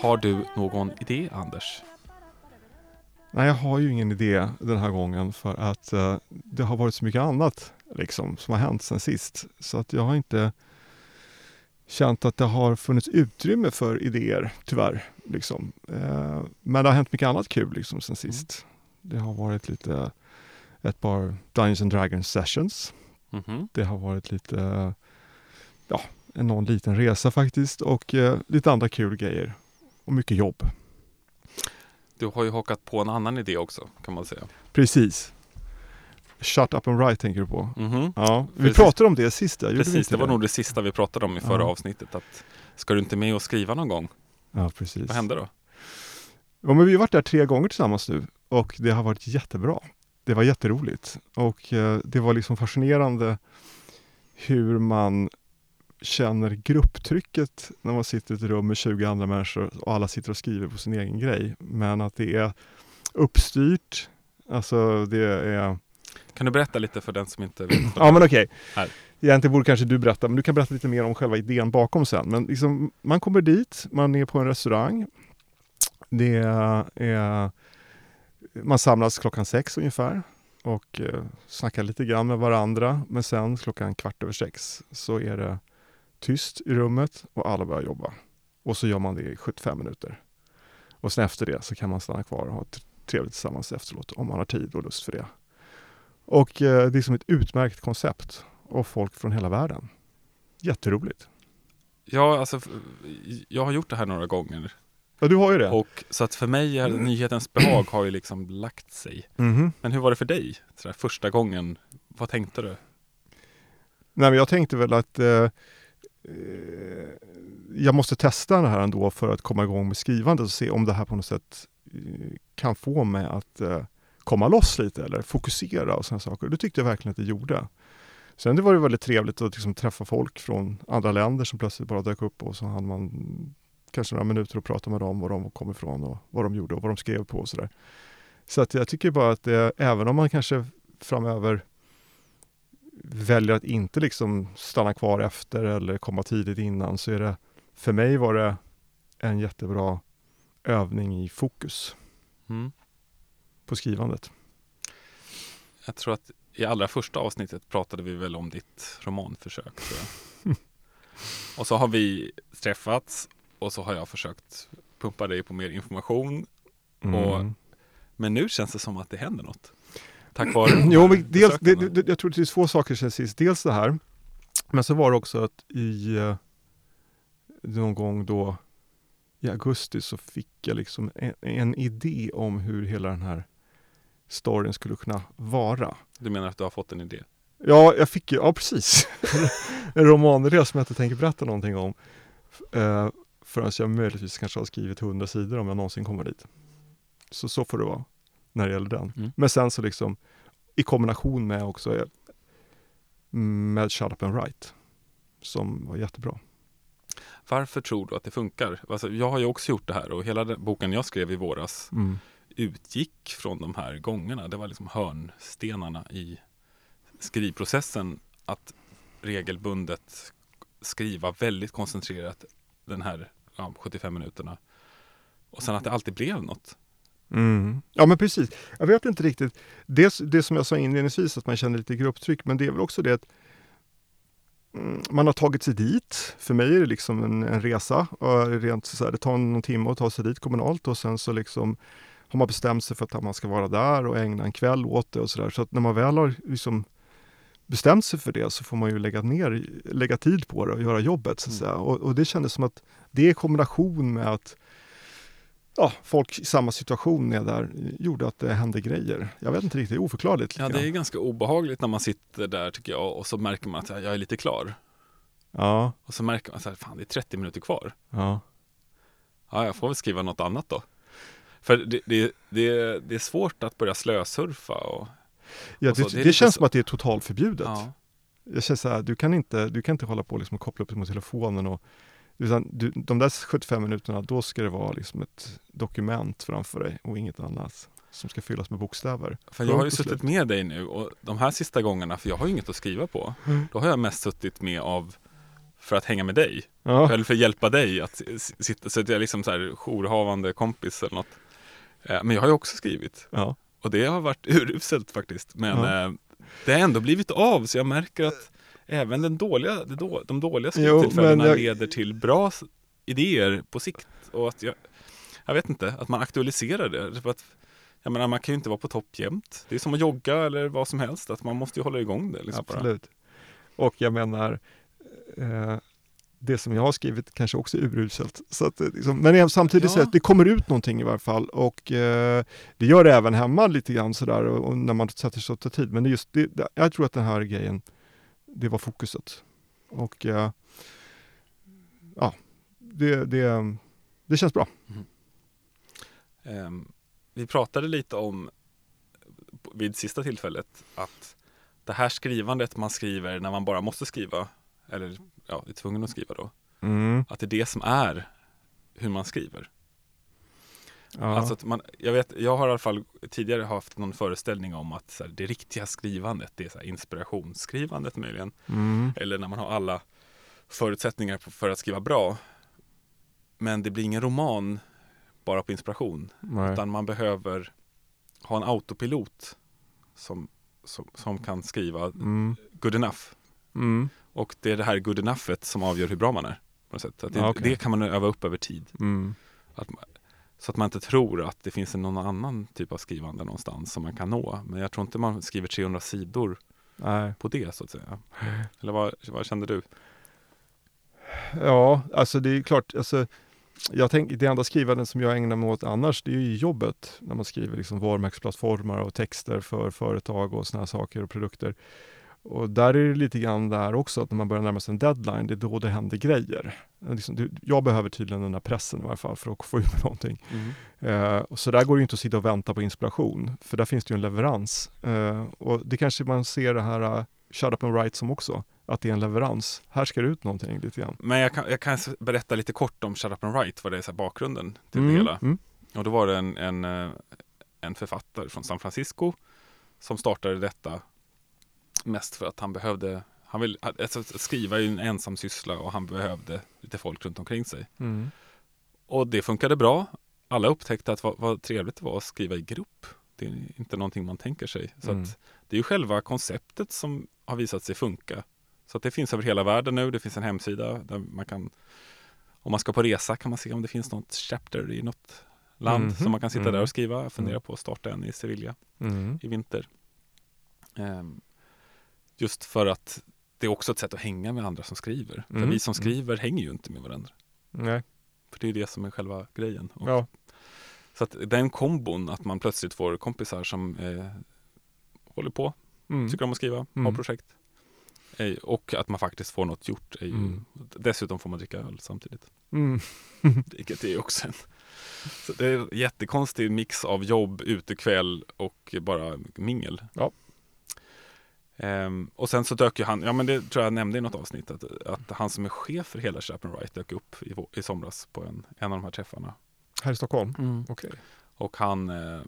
Har du någon idé, Anders? Nej, jag har ju ingen idé den här gången för att uh, det har varit så mycket annat liksom, som har hänt sen sist. Så att jag har inte känt att det har funnits utrymme för idéer, tyvärr. Liksom. Uh, men det har hänt mycket annat kul liksom, sen sist. Det har varit lite ett par Dungeons and Dragons sessions. Mm -hmm. Det har varit lite, ja, någon liten resa faktiskt och uh, lite andra kul grejer. Och mycket jobb. Du har ju hakat på en annan idé också kan man säga. Precis. Shut up and write tänker du på? Mm -hmm. Ja, vi Precis. pratade om det sist. Precis, det var det? nog det sista vi pratade om i förra Ja. avsnittet. Att, ska du inte med och skriva någon gång? Ja, precis. Vad hände då? Ja, men vi har varit där tre gånger tillsammans nu och det har varit jättebra. Det var jätteroligt och eh, det var liksom fascinerande hur man känner grupptrycket när man sitter i ett rum med 20 andra människor och alla sitter och skriver på sin egen grej. Men att det är uppstyrt, alltså det är... Kan du berätta lite för den som inte vet? Ja men okej. Här. Egentligen borde kanske du berätta, men du kan berätta lite mer om själva idén bakom sen. Men liksom, man kommer dit, man är på en restaurang. Det är, man samlas klockan sex ungefär och eh, snackar lite grann med varandra. Men sen klockan kvart över sex så är det tyst i rummet och alla börjar jobba. Och så gör man det i 75 minuter. Och sen efter det så kan man stanna kvar och ha trevligt tillsammans efteråt om man har tid och lust för det. Och eh, det är som ett utmärkt koncept och folk från hela världen. Jätteroligt. Ja, alltså jag har gjort det här några gånger. Ja, du har ju det. Och så att för mig är nyhetens behag har ju liksom lagt sig. Mhm. Men hur var det för dig? Så där, första gången, vad tänkte du? Nej, men jag tänkte väl att eh, Eh, jag måste testa det här ändå för att komma igång med skrivandet och se om det här på något sätt eh, kan få mig att eh, komma loss lite eller fokusera och sådana saker. Det tyckte jag verkligen att det gjorde. Sen det var det väldigt trevligt att liksom träffa folk från andra länder som plötsligt bara dök upp och så hade man kanske några minuter att prata med dem, var de kom ifrån och vad de gjorde och vad de skrev på och sådär. Så att jag tycker bara att det, även om man kanske framöver väljer att inte liksom stanna kvar efter eller komma tidigt innan så är det, för mig var det en jättebra övning i fokus Mm. på skrivandet. Jag tror att i allra första avsnittet pratade vi väl om ditt romanförsök. Och så har vi träffats och så har jag försökt pumpa dig på mer information. Och- Men nu känns det som att det händer något. Tack vare Jo, men dels, det, det, jag tror det är två saker sen sist. Dels det här, men så var det också att i eh, någon gång då i augusti så fick jag liksom en, en idé om hur hela den här storyn skulle kunna vara. Du menar att du har fått en idé? Ja, jag fick ju, ja precis. en romanidé som jag inte tänker berätta någonting om. Uh, förrän jag möjligtvis kanske har skrivit hundra sidor om jag någonsin kommer dit. Så så får det vara när det gäller den. Mm. Men sen så liksom i kombination med också med Shut Up and Write som var jättebra. Varför tror du att det funkar? Alltså, jag har ju också gjort det här och hela den boken jag skrev i våras utgick från de här gångerna. Det var liksom hörnstenarna i skrivprocessen att regelbundet skriva väldigt koncentrerat den här ja, 75 minuterna. Och sen att det alltid blev något. Mm. Ja men precis. Jag vet inte riktigt. Det, det som jag sa inledningsvis att man känner lite grupptryck men det är väl också det att mm, man har tagit sig dit. För mig är det liksom en, en resa. Och rent så här, det tar någon timme att ta sig dit kommunalt och sen så liksom har man bestämt sig för att man ska vara där och ägna en kväll åt det och sådär. Så att när man väl har liksom bestämt sig för det så får man ju lägga ner, lägga tid på det och göra jobbet. Så att Mm. säga. Och, och det kändes som att det i kombination med att ja, folk i samma situation är där gjorde att det hände grejer. Jag vet inte riktigt, det är oförklarligt. Ja, det är ganska obehagligt när man sitter där tycker jag och så märker man att jag är lite klar. ja, Och så märker man att fan det är 30 minuter kvar. ja. Ja, jag får väl skriva något annat då. För det, det, det, det är svårt att börja slösurfa och ja Och så, det, det det, känns så- som att det är totalförbjudet. ja, Jag känner så här, du kan inte, du kan inte hålla på liksom och koppla upp dig mot telefonen och utan du, de där 75 minuterna, då ska det vara liksom ett dokument framför dig och inget annat som ska fyllas med bokstäver. För jag har ju suttit med dig nu och de här sista gångarna, för jag har ju inget att skriva på, Mm. då har jag mest suttit med av för att hänga med dig. Ja. Eller för att hjälpa dig att sitta, så att jag är liksom så här jourhavande kompis eller något. Eh, Men jag har ju också skrivit Ja. och det har varit uruselt faktiskt. Men Ja. eh, det har ändå blivit av så jag märker att även den dåliga, de dåliga men jag- leder till bra idéer på sikt. Och att jag, jag vet inte, att man aktualiserar det. För att, jag menar, man kan ju inte vara på topp jämt. Det är som att jogga eller vad som helst. Att man måste ju hålla igång det. Liksom bara. Absolut. Och jag menar, eh, det som jag har skrivit kanske också är uruselt. Så att, det liksom, men samtidigt Ja. så att det kommer ut någonting i varje fall och eh, det gör det även hemma lite grann sådär och, och när man sätter sig och tar tid. Men det är just det- jag tror att den här grejen, det var fokuset. Och eh, ja, det, det, det känns bra. Ehm, vi pratade lite om vid sista tillfället att det här skrivandet man skriver när man bara måste skriva eller ja, är tvungen att skriva då. Mm. Att det är det som är hur man skriver. Ja. Alltså att man, jag, vet, jag har i alla fall tidigare haft någon föreställning om att här, det riktiga skrivandet det är så inspirationsskrivandet möjligen. mm. Eller när man har alla förutsättningar för att skriva bra. Men det blir ingen roman bara på inspiration. Nej. Utan man behöver ha en autopilot som, som, som kan skriva Mm. good enough. Mm. Och det är det här good enoughet som avgör hur bra man är. På något sätt. Att det, okej. det kan man öva upp över tid. Mm. Att, så att man inte tror att det finns någon annan typ av skrivande någonstans som man kan nå. Men jag tror inte man skriver 300 sidor Nej. på det så att säga. Eller vad, vad kände du? Ja, alltså det är klart, alltså, jag tänker, det enda skrivandet som jag ägnar mig åt annars, det är ju jobbet. När man skriver liksom varumärkesplattformar och texter för företag och här saker och produkter. Och där är det lite grann där också, att när man börjar närma sig en deadline, det är då det händer grejer. Liksom, jag behöver tydligen den här pressen i varje fall för att få mig någonting. Eh, och så där går det inte att sitta och vänta på inspiration, för där finns det ju en leverans. Eh, och det kanske man ser det här uh, Shut Up and Write som också, att det är en leverans. Här ska det ut någonting lite grann. Men jag kan, jag kan berätta lite kort om Shut Up and Write, vad det är så bakgrunden till Mm, det hela. mm. Och då var det en, en, eh, en författare från San Francisco som startade detta mest för att han behövde han vill, alltså, skriva är ju en ensam syssla och han behövde lite folk runt omkring sig. Mm. Och det funkade bra. Alla upptäckte att vad, vad trevligt det var att skriva i grupp. Det är inte någonting man tänker sig. Så Mm. det är ju själva konceptet som har visat sig funka. Så det finns över hela världen nu. Det finns en hemsida där man kan om man ska på resa kan man se om det finns något chapter i något land Mhm. som man kan sitta där Mm. och skriva. Jag funderar Mm. på att starta en i Sevilla Mm. i vinter. Ehm, just för att det är också ett sätt att hänga med andra som skriver. För Mm. vi som Mm. skriver hänger ju inte med varandra. Nej. För det är det som är själva grejen. Och Ja. Så att den kombon, att man plötsligt får kompisar som eh, håller på, Mm. tycker om att skriva, har Mm. projekt. Eh, och att man faktiskt får något gjort. Ju, Mm. Dessutom får man dricka öl samtidigt. Mm. Vilket är också en så det är en jättekonstig mix av jobb, utekväll och bara mingel. Ja. Ehm, och sen så dök ju han, ja men det tror jag nämnde i något avsnitt, att, att han som är chef för hela Chap and Write dök upp i, i somras på en, en av de här träffarna. Här i Stockholm? Okej. Och han, eh,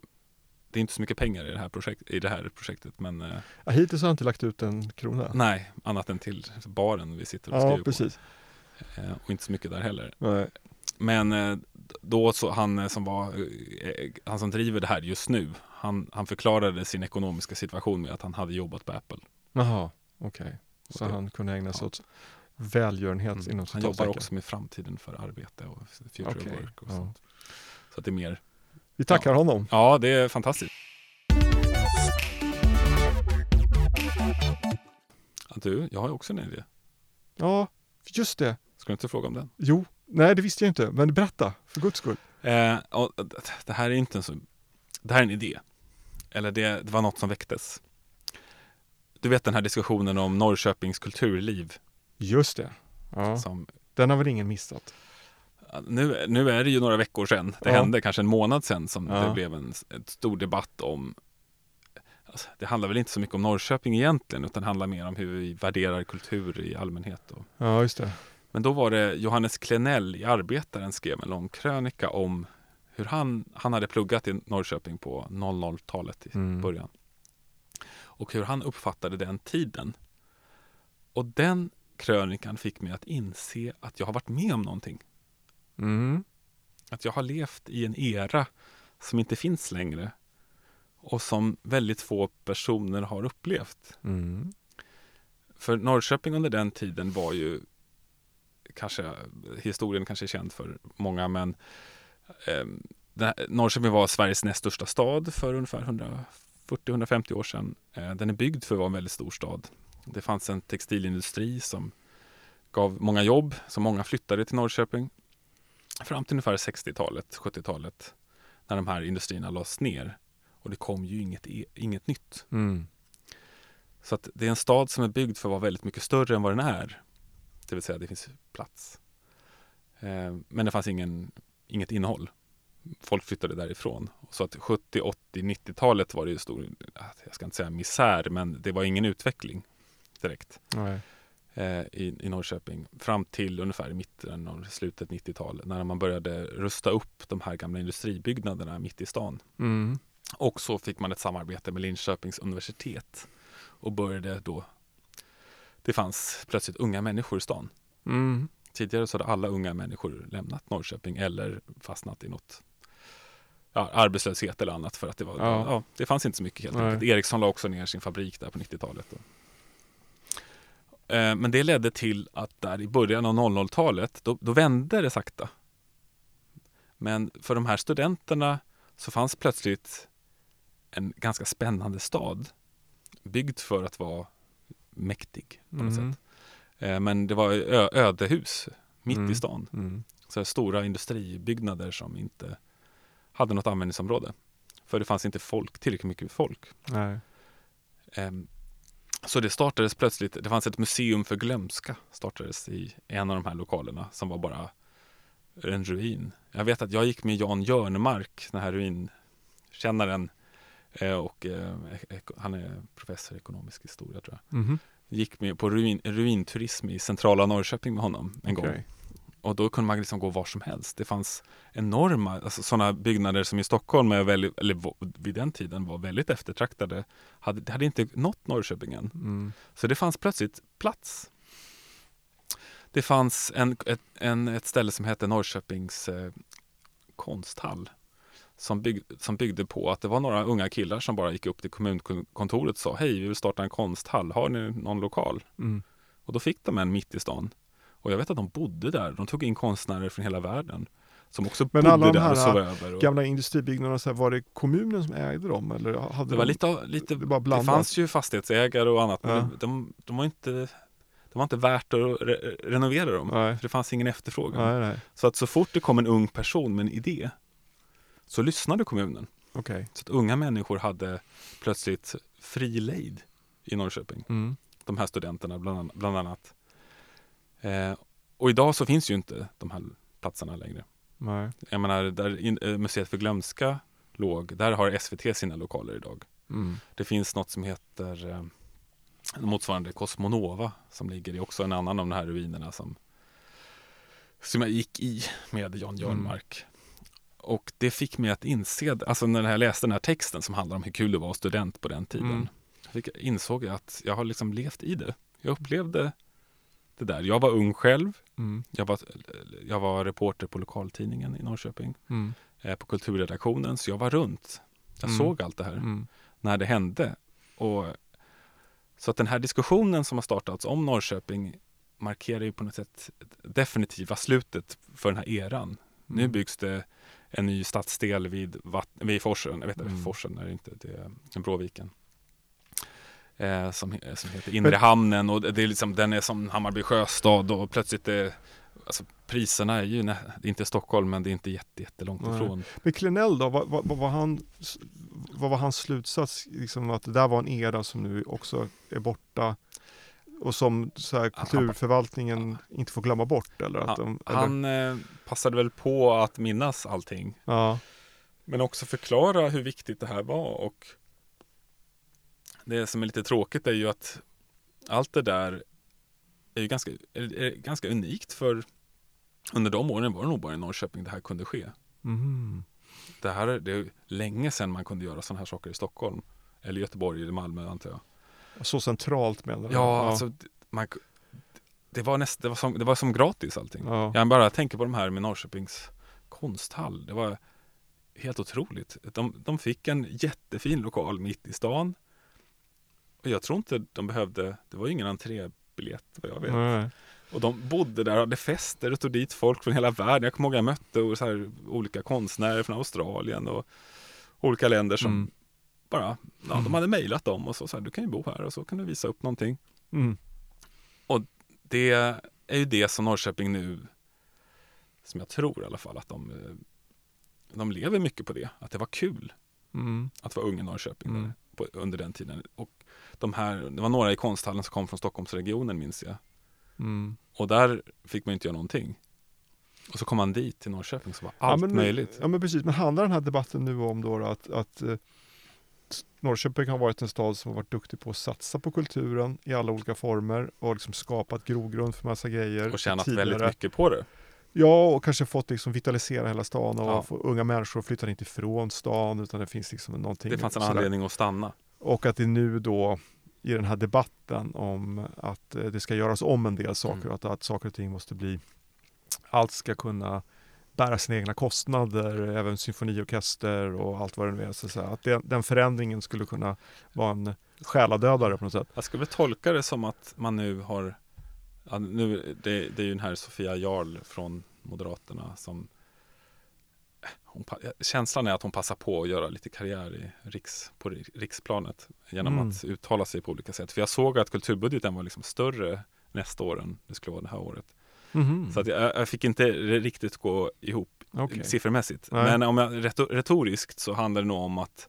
det är inte så mycket pengar i det här, projekt, i det här projektet, men eh, Ja, hittills har jag inte lagt ut en krona. nej, annat än till baren vi sitter och ja, skriver precis. på. Eh, och inte så mycket där heller. Nej. Men eh, då så, han eh, som var, eh, han som driver det här just nu, han, han förklarade sin ekonomiska situation med att han hade jobbat på Apple. Jaha, okej. Så Och det- han kunde ägna sig ja. åt välgörenhet Mm. inom Han jobbar också med framtiden för arbete och future Okej, work och ja. sånt. Så att det är mer, Vi tackar honom. ja det är fantastiskt. Ja, du, jag har också en idé. Ja, just det. Ska du inte fråga om den? Jo, nej det visste jag inte. Men berätta, för guds skull. Eh, och det här är inte en så, det här är en idé. Eller det, det var något som väcktes. Du vet den här diskussionen om Norrköpings kulturliv. Just det. Ja, Som, den har väl ingen missat? nu, nu är det ju några veckor sedan, det Ja. hände kanske en månad sedan som Ja. det blev en, en stor debatt om alltså, Det handlar väl inte så mycket om Norrköping egentligen utan handlar mer om hur vi värderar kultur i allmänhet. Och, Ja, just det. Men då var det Johannes Klenell i Arbetaren skrev en lång krönika om hur han, han hade pluggat i Norrköping på 00-talet i Mm. början. Och hur han uppfattade den tiden. Och den krönikan fick mig att inse att jag har varit med om någonting. Mm. Att jag har levt i en era som inte finns längre och som väldigt få personer har upplevt. Mm. För Norrköping under den tiden var ju kanske, historien kanske är känd för många, men eh, här, Norrköping var Sveriges näst största stad för ungefär 140-150 år sedan. Eh, den är byggd för att vara en väldigt stor stad. Det fanns en textilindustri som gav många jobb, så många flyttade till Norrköping. Fram till ungefär 60-talet, 70-talet, när de här industrierna lades ner. Och det kom ju inget, e, inget nytt. Mm. Så att det är en stad som är byggd för att vara väldigt mycket större än vad den är. Det vill säga det finns plats. Eh, men det fanns ingen, inget innehåll. Folk flyttade därifrån. Så att 70, 80, 90-talet var det ju stor, jag ska inte säga misär, men det var ingen utveckling direkt eh, i, i Norrköping. Fram till ungefär mitten och slutet 90-tal när man började rusta upp de här gamla industribyggnaderna mitt i stan. Mm. Och så fick man ett samarbete med Linköpings universitet och började då det fanns plötsligt unga människor i stan. Mm. Tidigare så hade alla unga människor lämnat Norrköping eller fastnat i något ja, arbetslöshet eller annat för att det var, Ja. ja. det fanns inte så mycket helt Nej. enkelt. Ericsson la också ner sin fabrik där på 90-talet. Då. Eh, Men det ledde till att där i början av 00-talet, då, då vände det sakta. Men för de här studenterna så fanns plötsligt en ganska spännande stad byggd för att vara mäktig på något Mm. sätt. Eh, Men det var ödehus mitt Mm. i stan. Mm. Så stora industribyggnader som inte hade något användningsområde. För det fanns inte folk, tillräckligt mycket folk. Ehm, Så det startades plötsligt, det fanns ett museum för glömska startades i en av de här lokalerna som var bara en ruin. Jag vet att jag gick med Jan Jörnemark, den här ruinkännaren eh, och eh, han är professor i ekonomisk historia tror jag. Mhm. Gick med på ruin, ruinturism i centrala Norrköping med honom en gång. Okej. Och då kunde man liksom gå var som helst. Det fanns enorma, alltså sådana byggnader som i Stockholm, är väldigt, eller vid den tiden var väldigt eftertraktade. Hade, det hade inte nått Norrköping än. Mm. Så det fanns plötsligt plats. Det fanns en, ett, en, ett ställe som hette Norrköpings eh, konsthall. Som, bygg, som byggde på att det var några unga killar som bara gick upp till kommunkontoret och sa Hej, vi vill starta en konsthall. Har ni någon lokal? Mm. Och då fick de en mitt i stan. Och jag vet att de bodde där. De tog in konstnärer från hela världen. Som också Men bodde alla de där här och sov över. Och Gamla industribyggnaderna, så här, var det kommunen som ägde dem? Eller hade det var de, lite, lite det var det fanns ju fastighetsägare och annat. Men Ja. de, de var inte det var inte värt att re renovera dem. Nej. För det fanns ingen efterfrågan. Nej, nej. Så att så fort det kom en ung person med en idé så lyssnade kommunen. Okej. Så att unga människor hade plötsligt fri lejd i Norrköping. Mm. De här studenterna bland, an- bland annat. Eh, och idag så finns ju inte de här platserna längre. Nej. Jag menar, där in, eh, Museet för glömska låg, där har SVT sina lokaler idag. Mm. Det finns något som heter eh, motsvarande Cosmonova som ligger i också en annan av de här ruinerna som, som jag gick i med Jan Jörnmark. Och det fick mig att inse, alltså när jag läste den här texten som handlar om hur kul det var att vara student på den tiden. Mm. Fick, insåg jag att jag har liksom levt i det. Jag upplevde det där. Jag var ung själv. Mm. Jag var, jag var reporter på lokaltidningen i Norrköping. Mm. Eh, på kulturredaktionen. Så jag var runt. Jag Mm. såg allt det här Mm. när det hände. Och, så att den här diskussionen som har startats om Norrköping markerar ju på något sätt definitiva slutet för den här eran. Nu Mm. byggs det en ny stadsdel vid, vatt- vid forsen, jag vet inte, Mm. forsen är det inte, det är Bråviken. Eh, som, som heter Inre hamnen och det är liksom, den är som Hammarby sjöstad och plötsligt är, alltså priserna är ju, nä- det är inte Stockholm men det är inte jätte, jättelångt Nej. ifrån. Men Klenell då, vad, vad, vad, var han, vad var hans slutsats? Liksom att det där var en era som nu också är borta och som så här, kulturförvaltningen inte får glömma bort? Eller att de, eller? Han eh, passade väl på att minnas allting Ja, Men också förklara hur viktigt det här var och det som är lite tråkigt är ju att allt det där är ju ganska, är, är ganska unikt för under de åren var det nog bara i Norrköping det här kunde ske. Mhm. Det här är, det är länge sedan man kunde göra sådana här saker i Stockholm. Eller Göteborg eller Malmö antar jag. Så centralt menar du? Ja, alltså d- man, det var, näst, det, var som, det var som gratis allting. Ja. Jag bara tänker på de här med Norrköpings konsthall. Det var helt otroligt. De, de fick en jättefin lokal mitt i stan. Och jag tror inte de behövde, det var ju ingen entrébiljett vad jag vet. Nej. Och de bodde där, hade fester och tog dit folk från hela världen. Jag kommer ihåg jag mötte så här, olika konstnärer från Australien och olika länder som Mm. Bara, ja, de hade mejlat dem och så, så här, du kan ju bo här och så kan du visa upp någonting. Mm. Det är ju det som Norrköping nu, som jag tror i alla fall, att de, eh, de lever mycket på det. Att det var kul Mm. att vara ung i Norrköping Mm. där, på, under den tiden. Och de här, det var några i konsthallen som kom från Stockholmsregionen minns jag. Mm. Och där fick man inte göra någonting. Och så kom man dit till Norrköping så var Ja, allt men, möjligt. Ja men precis, men handlar den här debatten nu om då att, att Norrköping har varit en stad som har varit duktig på att satsa på kulturen i alla olika former och liksom skapat grogrund för massa grejer. Och tjänat tidigare. väldigt mycket på det. Ja, och kanske fått liksom vitalisera hela stan och Ja. få unga människor flyttar inte ifrån stan utan det finns liksom någonting. Det fanns en sådär. anledning att stanna. Och att det nu då i den här debatten om att eh, det ska göras om en del saker Mm. och att, att saker och ting måste bli allt ska kunna bära sina egna kostnader, även symfoniorkester och allt vad det nu är. Så, att den, den förändringen skulle kunna vara en själadödare på något sätt. Jag skulle tolka det som att man nu har ja, nu, det, det är ju den här Sofia Jarl från Moderaterna som hon, Känslan är att hon passar på att göra lite karriär i riks, på ri- riksplanet genom Mm. att uttala sig på olika sätt. För jag såg att kulturbudgeten var liksom större nästa år än det skulle vara det här året. Så att jag, jag fick inte riktigt gå ihop Okej. siffermässigt. Nej. Men om jag, reto- retoriskt så handlar det nog om att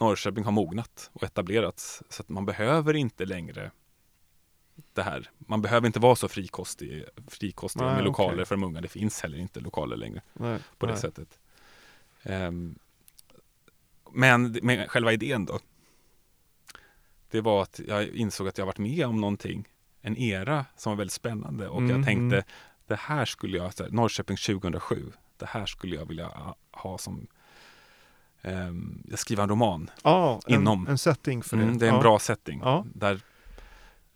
Norrköping har mognat och etablerats. Så att man behöver inte längre det här. Man behöver inte vara så frikostig, frikostig Nej, med lokaler okej. för de unga. Det finns heller inte lokaler längre Nej, på det sättet. Ehm, men, men själva idén då? Det var att jag insåg att jag varit med om någonting, en era som var väldigt spännande och Mm, jag tänkte mm. det här skulle jag, här, Norrköping 2007, det här skulle jag vilja ha- som ehm, jag skriver en roman. Ja, en, Inom. en setting för det. Mm, det är en ja. bra setting. Ja. Där,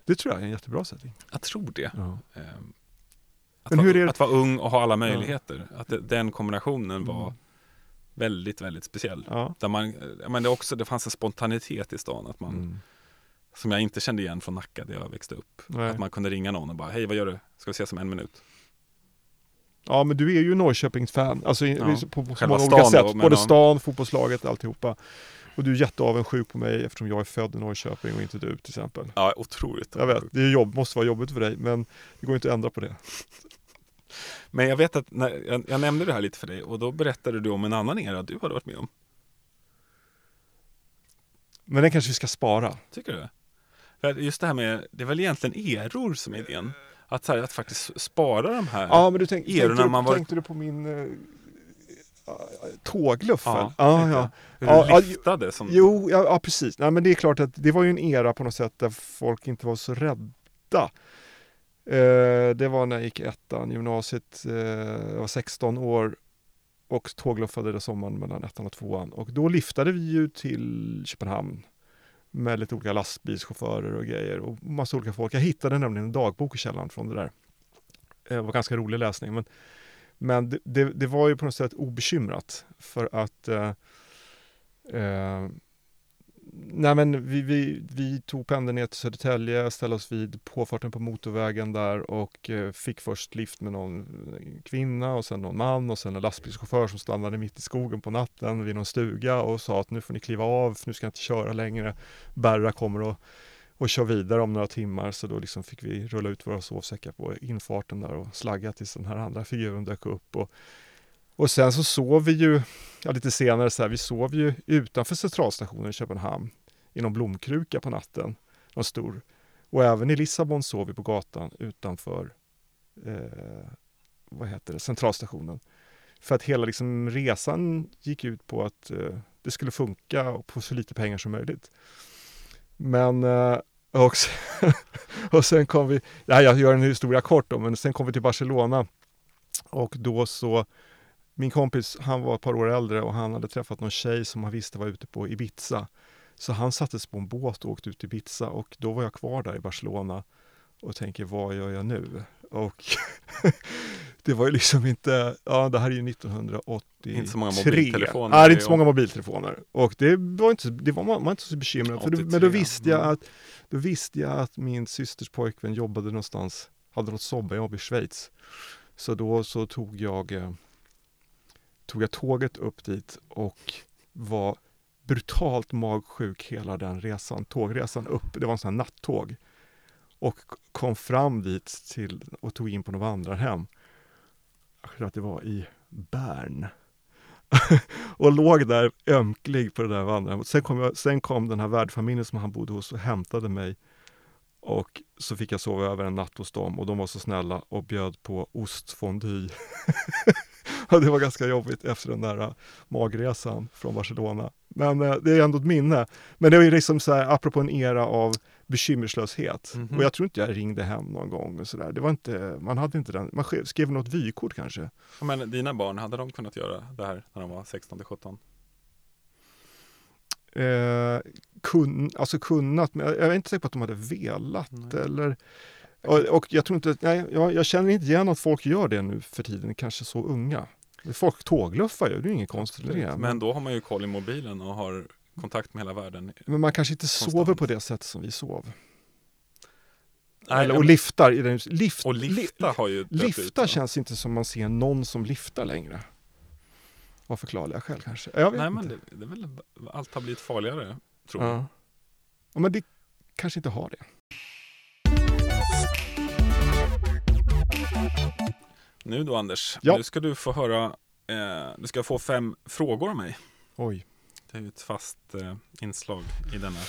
Det tror jag är en jättebra setting. jag tror det. Ehm, att, Men vara, hur är det- att vara ung och ha alla möjligheter. Att det, den kombinationen var Mm. väldigt, väldigt speciell. Där man, ja, men det, också, det fanns en spontanitet i stan att man, Mm. Som jag inte kände igen från Nacka där jag växte upp. Nej. Att man kunde ringa någon och bara, hej vad gör du? Ska vi ses om en minut? Ja, men du är ju Norrköpingsfan, alltså Ja. på, på så många olika sätt. då, Både stan, fotbollslaget, alltihopa. Och du är jätteavundsjuk på mig eftersom jag är född i Norrköping och inte du till exempel. Ja, otroligt. Jag vet, det är jobb, måste vara jobbigt för dig, men det går inte att ändra på det. Men jag vet att när, jag, jag nämnde det här lite för dig och då berättade du om en annan era du hade varit med om. Men den kanske vi ska spara. Tycker du? För just det här med, det är väl egentligen eror som är idén? Att, här, att faktiskt spara de här. Ja, men du tänk, Erorna tänkte, du, var- tänkte du på min tågluffel? Ja, ja, ja. Hur du ja, liftade som... Jo, ja, ja precis. Nej, men det är klart att det var ju en era på något sätt där folk inte var så rädda. Eh, det var när jag gick ettan, gymnasiet, eh, jag var 16 år och tågluffade det sommaren mellan ettan och tvåan. Och då liftade vi ju till Köpenhamn med lite olika lastbilschaufförer och grejer och massa olika folk. Jag hittade nämligen en dagbok i källaren från det där. Eh, det var ganska rolig läsning, men, men det, det, det var ju på något sätt obekymrat för att eh, Eh, nej men vi, vi, vi tog pendeln ner till Södertälje, ställde oss vid påfarten på motorvägen där och eh, fick först lift med någon eh, kvinna och sen någon man och sen en lastbilschaufför som stannade mitt i skogen på natten vid någon stuga och sa att nu får ni kliva av, för nu ska jag inte köra längre. Berra kommer och, och kör vidare om några timmar så då liksom fick vi rulla ut våra sovsäckar på infarten där och slagga tills den här andra figuren dök upp. Och, och sen så sov vi ju, ja, lite senare så här, vi sov ju utanför centralstationen i Köpenhamn i någon blomkruka på natten, någon stor. Och även i Lissabon sov vi på gatan utanför eh, vad heter det, centralstationen. För att hela liksom, resan gick ut på att eh, det skulle funka och på så lite pengar som möjligt. Men eh, och, sen, och sen kom vi, ja, jag gör en historia kort då, men sen kom vi till Barcelona och då så min kompis, han var ett par år äldre och han hade träffat någon tjej som han visste var ute på Ibiza. Så han sattes på en båt och åkte ut till Ibiza och då var jag kvar där i Barcelona och tänker vad gör jag nu? Och det var ju liksom inte, ja det här är ju 1983. Inte så många mobiltelefoner. Nej, det är inte så många mobiltelefoner. Och det var inte, det var man, man inte så bekymrad för. Men då visste, jag mm. att, då visste jag att min systers pojkvän jobbade någonstans, hade något sommarjobb i Schweiz. Så då så tog jag, eh, tog jag tåget upp dit och var brutalt magsjuk hela den resan, tågresan upp. Det var en sån här nattåg. Och kom fram dit till, och tog in på något vandrarhem. Jag tror att det var i Bern. och låg där ömklig på det där vandrarhemmet. Sen kom, jag, sen kom den här värdfamiljen som han bodde hos och hämtade mig. Och så fick jag sova över en natt hos dem och de var så snälla och bjöd på ostfondue. det var ganska jobbigt efter den där äh, magresan från Barcelona. Men eh, det är ändå ett minne. Men det var ju liksom så här, apropå en era av bekymmerslöshet. Mm -hmm. Och jag tror inte jag ringde hem någon gång och sådär. Det var inte, man hade inte den, man skrev något vykort kanske. Men dina barn, hade de kunnat göra det här när de var 16 till 17? Eh, kun, alltså kunnat, men jag är inte säker på att de hade velat nej. eller och, och, jag tror inte, nej, jag, jag, känner inte igen att folk gör det nu för tiden, kanske så unga. Folk tågluffar ju, det är inget konstigt med det. Men då har man ju koll i mobilen och har kontakt med hela världen. Men man kanske inte konstant. sover på det sätt som vi sov. Nej, Eller, och liftar. I den, lift, och lifta har ju Lifta ut, känns inte som man ser någon som liftar längre. Av förklarliga skäl kanske. Jag vet Nej, inte. men det, det är väl, allt har blivit farligare, tror jag. Ja. men det kanske inte har det. Nu då Anders, ja. nu ska du få höra, eh, du ska få fem frågor av mig. Oj. Det är ju ett fast eh, inslag i denna,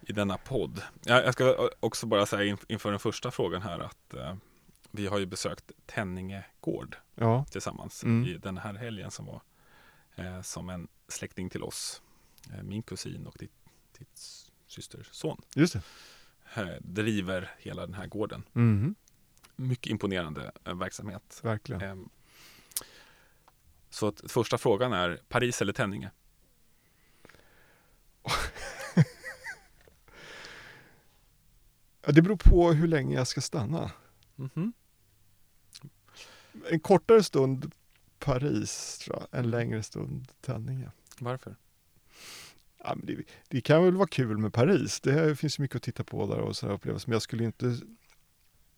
i denna podd. Jag, jag ska också bara säga in, inför den första frågan här att eh, vi har ju besökt Tenninge gård ja. tillsammans mm. i den här helgen som var eh, som en släkting till oss. Eh, min kusin och ditt, ditt systers son. Just det. Eh, driver hela den här gården. Mm mycket imponerande eh, verksamhet. Verkligen. Ehm, så att första frågan är Paris eller Tenninge? det beror på hur länge jag ska stanna. Mm -hmm. En kortare stund Paris, tror jag. En längre stund Tenninge. Varför? Ja, det, det, kan väl vara kul med Paris. Det finns mycket att titta på där och sådana upplevelser. Men jag skulle inte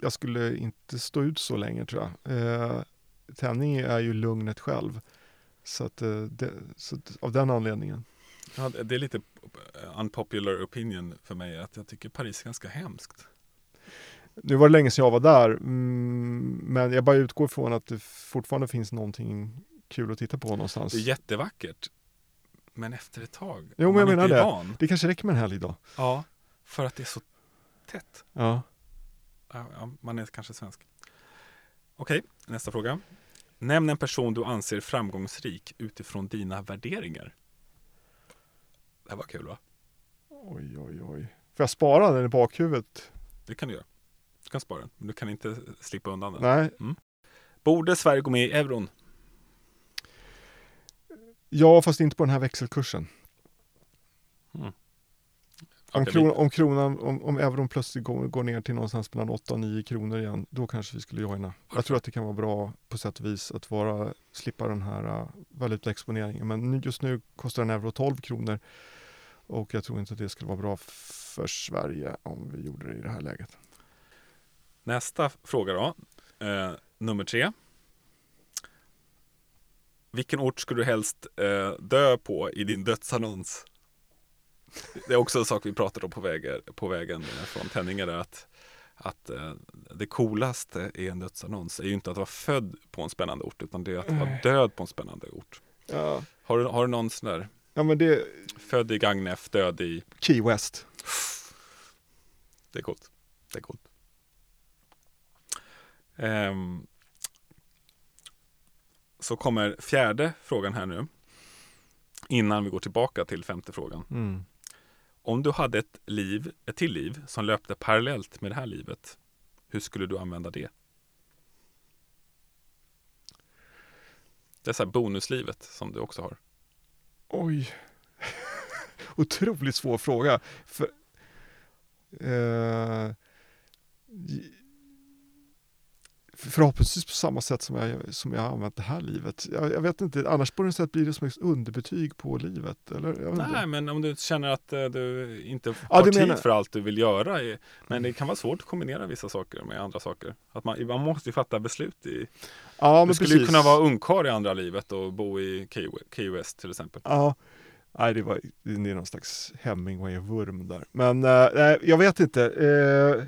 jag skulle inte stå ut så länge tror jag. Eh, tävling är ju lugnet själv. Så, att, eh, det, så att, av den anledningen. Ja, det är lite unpopular opinion för mig att jag tycker Paris är ganska hemskt. Nu var det länge sedan jag var där, mm, men jag bara utgår från att det fortfarande finns någonting kul att titta på någonstans. Det är jättevackert, men efter ett tag, jo, men jag menar det. Van, det kanske räcker med en helgdag. Ja, för att det är så tätt. Ja. Ja, man är kanske svensk. Okej, nästa fråga. Nämn en person du anser framgångsrik utifrån dina värderingar. Det här var kul va? Oj, oj, oj. Får jag spara den i bakhuvudet? Det kan du göra. Du kan spara den, men du kan inte slippa undan den. Nej. Mm. Borde Sverige gå med i euron? Ja, fast inte på den här växelkursen. Mm. Om, kron, om, kronan, om, om euron plötsligt går, går, ner till någonstans mellan 8 och 9 kronor igen, då kanske vi skulle joina. Jag tror att det kan vara bra på sätt och vis att vara, slippa den här uh, valutaexponeringen. Men just nu kostar en euro 12 kronor och jag tror inte att det skulle vara bra för Sverige om vi gjorde det i det här läget. Nästa fråga då, eh, nummer tre. Vilken ort skulle du helst eh, dö på i din dödsannons? Det är också en sak vi pratade om på, väg, på vägen från Tänninge att, att eh, det coolaste i en dödsannons är ju inte att vara född på en spännande ort utan det är att vara död på en spännande ort. Ja. Har, du, har du någon sån där? Ja, men det... Född i Gagnef, död i? Key West. Det är coolt. Det är coolt. Um, så kommer fjärde frågan här nu. Innan vi går tillbaka till femte frågan. Mm. Om du hade ett liv, ett till liv som löpte parallellt med det här livet, hur skulle du använda det? Det är så här bonuslivet som du också har. Oj. Otroligt svår fråga. För, eh, Förhoppningsvis på samma sätt som jag, som jag har använt det här livet. Jag, jag vet inte, annars på något sätt blir det som ett underbetyg på livet. Eller? Nej, men om du känner att eh, du inte Ja, har du tid menar- för allt du vill göra. i- Men det kan vara svårt att kombinera vissa saker med andra saker. Att man, man måste ju fatta beslut i... ja, du men skulle precis. ju kunna vara ungkarl i andra livet och bo i Key West till exempel. Ja, nej, det, var, det är någon slags Hemingway-vurm där. Men eh, jag vet inte. Eh,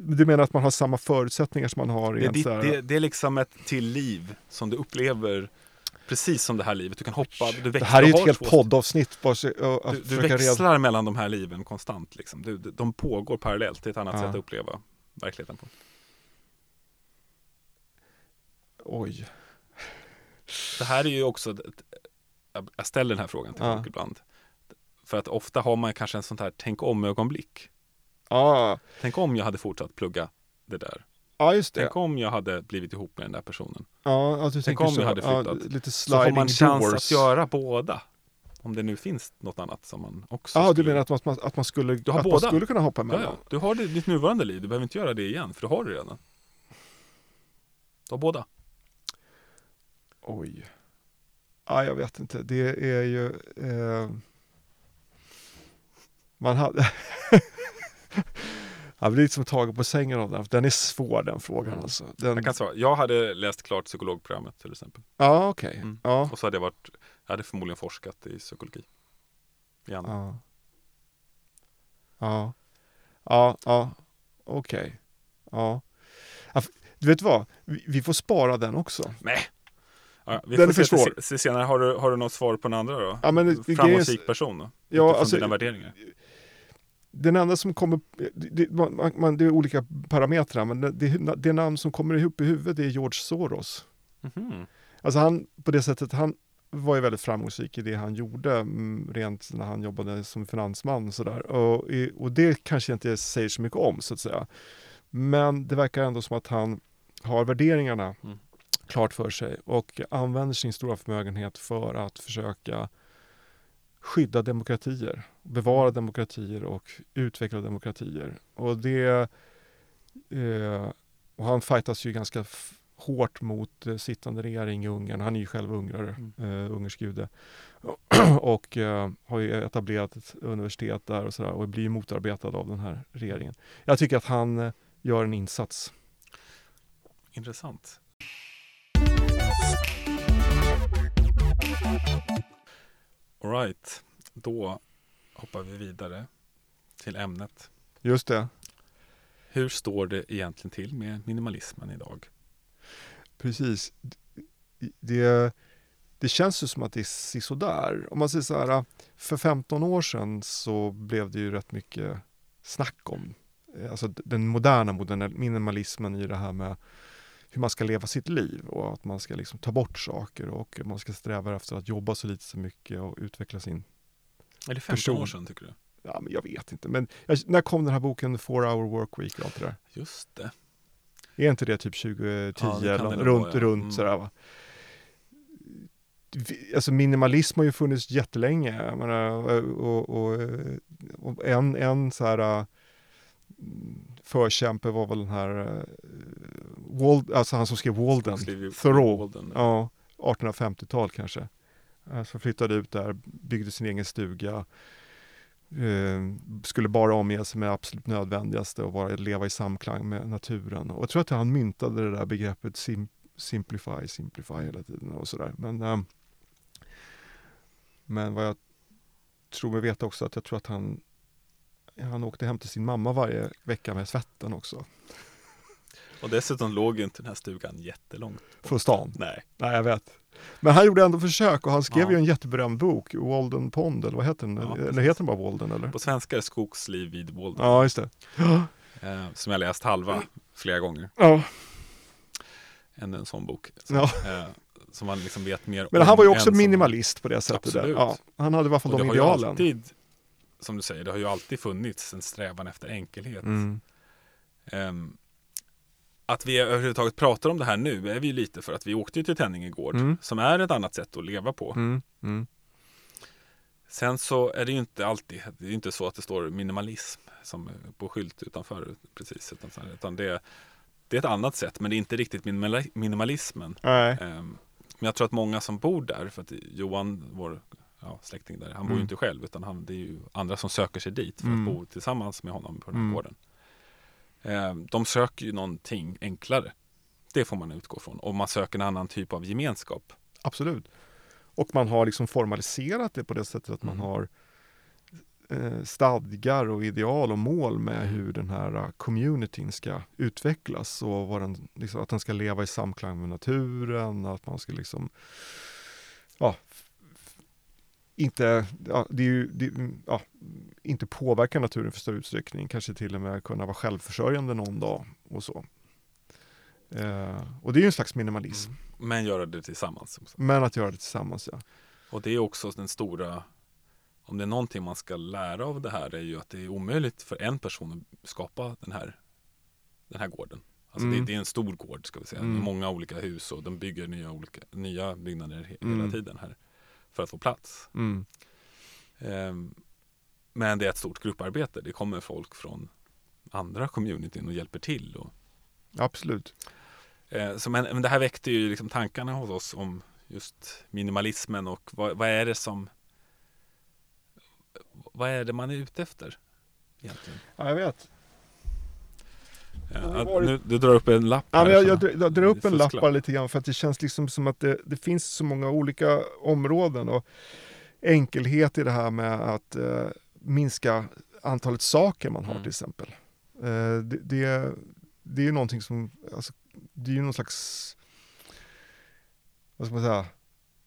du menar att man har samma förutsättningar som man har i Det är, en ditt, här, det, det är liksom ett till liv som du upplever precis som det här livet. Du kan hoppa, du växlar, Det här är ju ett helt poddavsnitt. Bara så, att Du, du försöka reda- växlar mellan de här liven konstant. Liksom. Du, de pågår parallellt. Det är ett annat Ja. sätt att uppleva verkligheten på. Oj. Det här är ju också, jag- ställer den här frågan till Ja. folk ibland. För att ofta har man kanske en sånt här tänk om Ja, Tänk om jag hade fortsatt plugga det där. ja just det. Tänk om jag hade blivit ihop med den där personen. Ja, att du tänker om så. jag hade Ja, flyttat. lite Så har sliding man chans doors. att göra båda. Om det nu finns något annat som man också Ja, du menar att man, att man, skulle, Du har att man båda. skulle kunna hoppa Ja, emellan? ja. Du har det, ditt nuvarande liv, du behöver inte göra det igen, för du har det redan. Du har båda. Oj. Ja, jag vet inte. Det är ju... Eh, man hade... Jag blir liksom tagen på sängen av den. Den är svår den frågan Mm. alltså. Den, Jag kan svara. Jag hade läst klart psykologprogrammet till exempel. Ja, okej. Mm. Ja. Och så hade jag varit, jag hade förmodligen forskat i psykologi. Igen. Ja. Ja. Ja, ja. Okej. Ja. Du vet vad? Vi, får spara den också. Nej. Ja, vi Den är för svår. se, se senare. Har du, har du något svar på den andra då? Ja, men Framgångsrik person då? Ja, Utifrån alltså- dina värderingar? Den enda som kommer, det, man, man, det är olika parametrar, men det, det, namn som kommer ihop i huvudet är George Soros. Mhm. Alltså han, på det sättet, han var ju väldigt framgångsrik i det han gjorde, mm, rent när han jobbade som finansman. Sådär. Och, och det kanske inte säger så mycket om, så att säga. Men det verkar ändå som att han har värderingarna Mm. klart för sig och använder sin stora förmögenhet för att försöka skydda demokratier, bevara demokratier och utveckla demokratier. Och det eh, och han fightas ju ganska hårt mot eh, sittande regering i Ungern. Han är ju själv ungrare, Mm. eh, ungersk jude. och eh, har ju etablerat ett universitet där och sådär och blir motarbetad av den här regeringen. Jag tycker att han eh, gör en insats. Intressant. Alright, då hoppar vi vidare till ämnet. Just det, Hur står det egentligen till med minimalismen idag? precis. Det, det känns ju som att det är sådär. Om man säger så här, för 15 år sedan så blev det ju rätt mycket snack om alltså den moderna moderna minimalismen i det här med hur man ska leva sitt liv och att man ska liksom ta bort saker och man ska sträva efter att jobba så lite så mycket och utveckla sin Är det 15 Person. år sedan tycker du? Ja, men jag vet inte. Men jag, när kom den här boken Four Hour Work Week och allt det där? Just det. Är inte det typ 2010 Ja, det eller runt, vara, ja. runt Mm. sådär va? Alltså minimalism har ju funnits jättelänge. Jag menar, och, och, och en, en så här förkämpe var väl den här äh, Wald, alltså han som skrev Walden, Thoreau. Walden. Ja, 1850-tal kanske. Eh, Som flyttade ut där, byggde sin egen stuga. Eh, skulle bara omge sig med absolut nödvändigaste och vara, leva i samklang med naturen. Och jag tror att han myntade det där begreppet sim, simplify, simplify hela tiden och sådär. Men, eh, men vad jag tror mig veta också att jag tror att han han åkte hem till sin mamma varje vecka med svetten också. Och dessutom låg ju inte den här stugan jättelångt. Från stan. Nej. Nej, jag vet. Men han gjorde ändå försök och han skrev Ja. ju en jätteberömd bok, Walden Pond, eller vad heter den? Ja, eller heter den bara Walden eller? På svenska är det Skogsliv vid Walden. Ja, just det. Eh, som jag läst halva flera gånger. Ja, Än en sån bok. Så, ja. eh, som man liksom vet mer Men han var ju också minimalist på det sättet. Där. Absolut. Ja, han hade i alla fall Och de idealen. alltid, som du säger, det har ju alltid funnits en strävan efter enkelhet. Mm. Ehm, att vi överhuvudtaget pratar om det här nu är vi ju lite för att vi åkte till Tänninge gård Mm. som är ett annat sätt att leva på. Mm. Mm. Sen så är det ju inte alltid, det är inte så att det står minimalism som på skylt utanför precis. Utan, utan det, det är ett annat sätt, men det är inte riktigt minimali- minimalismen. Ehm, Men jag tror att många som bor där, för att Johan, vår ja, släkting där, han bor ju Mm. inte själv utan han, det är ju andra som söker sig dit för Mm. att bo tillsammans med honom på den här Mm. gården. Ehm, De söker ju någonting enklare. Det får man utgå från. Och man söker en annan typ av gemenskap. Absolut. Och man har liksom formaliserat det på det sättet att man Mm. har eh, stadgar och ideal och mål med Mm. hur den här eh, communityn ska utvecklas och vad den, liksom, att den ska leva i samklang med naturen, att man ska liksom ja, inte, ja, det är ju, det, ja, inte påverka naturen för större utsträckning, kanske till och med kunna vara självförsörjande någon dag och så. Eh, och det är ju en slags minimalism, Men göra det tillsammans. Men att göra det tillsammans ja. Och det är också den stora Om det är någonting man ska lära av det här är ju att det är omöjligt för en person att skapa den här Den här gården. Alltså Mm. det, det är en stor gård ska vi säga. Mm. Många olika hus och de bygger nya, olika, nya byggnader he- Mm. hela tiden här. För att få plats. Mm. Ehm, men det är ett stort grupparbete. Det kommer folk från andra communityn och hjälper till. Och, Absolut. eh, så men, men det här väckte ju liksom tankarna hos oss om just minimalismen och vad, vad är det som Vad är det man är ute efter? Egentligen? Ja, jag vet. Ja, varit- nu, du drar upp en lapp Ja, här men jag, jag, drar- jag drar upp en lapp bara lite grann för att det känns liksom som att det, det finns så många olika områden och enkelhet i det här med att eh, minska antalet saker man har Mm. till exempel. Eh, det, det, det är ju någonting som, alltså, det är ju någon slags, vad ska man säga,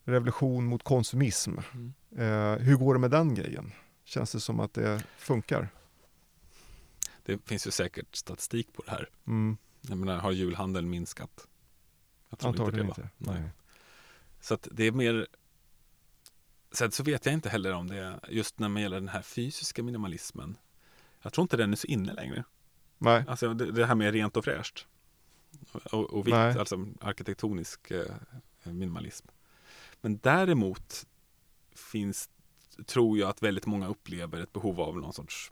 revolution mot konsumism. Mm. Eh, hur går det med den grejen? Känns det som att det funkar? Det finns ju säkert statistik på det här. Mm, Jag menar, har julhandeln minskat? Jag tror antagligen inte. inte. det, va? Nej. Så att det är mer Sen så vet jag inte heller om det just när det gäller den här fysiska minimalismen. Jag tror inte den är så inne längre. Nej. Alltså det, det här med rent och fräscht. Och, och vitt, Nej. alltså arkitektonisk eh, minimalism. Men däremot finns, tror jag att väldigt många upplever ett behov av någon sorts,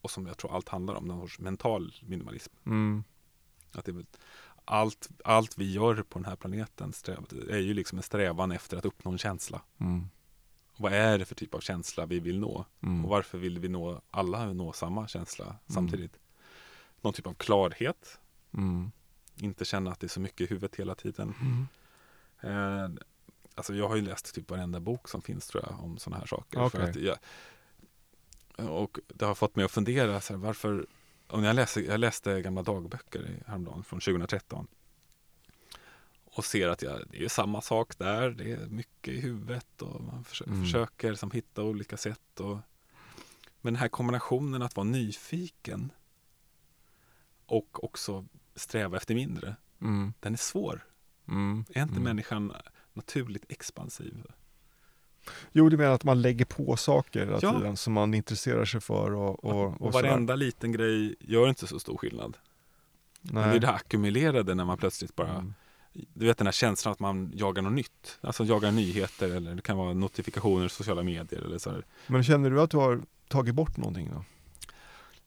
och som jag tror allt handlar om, någon sorts mental minimalism. Mm, Att det, allt, allt vi gör på den här planeten sträv, är ju liksom en strävan efter att uppnå en känsla. mm, vad är det för typ av känsla vi vill nå? mm. Och varför vill vi nå, alla nå samma känsla samtidigt? Någon typ av klarhet, Mm. inte känna att det är så mycket i huvudet hela tiden. Mm. Eh, alltså jag har ju läst typ varenda bok som finns tror jag om sådana här saker. Okej. För att jag, och det har fått mig att fundera så här, varför och jag, läste, jag läste gamla dagböcker häromdagen från 2013 och ser att jag, det är samma sak där. Det är mycket i huvudet och man försö- Mm. försöker liksom hitta olika sätt. Och, men den här kombinationen att vara nyfiken och också sträva efter mindre, Mm. den är svår. Mm. Är inte Mm. människan naturligt expansiv? Jo, du menar att man lägger på saker hela Ja. tiden som man intresserar sig för och, och, och, Och sådär. varenda liten grej gör inte så stor skillnad. Men det är det här ackumulerade när man plötsligt bara Mm. Du vet den här känslan att man jagar något nytt. Alltså jagar nyheter eller det kan vara notifikationer sociala medier eller så här. Men känner du att du har tagit bort någonting då?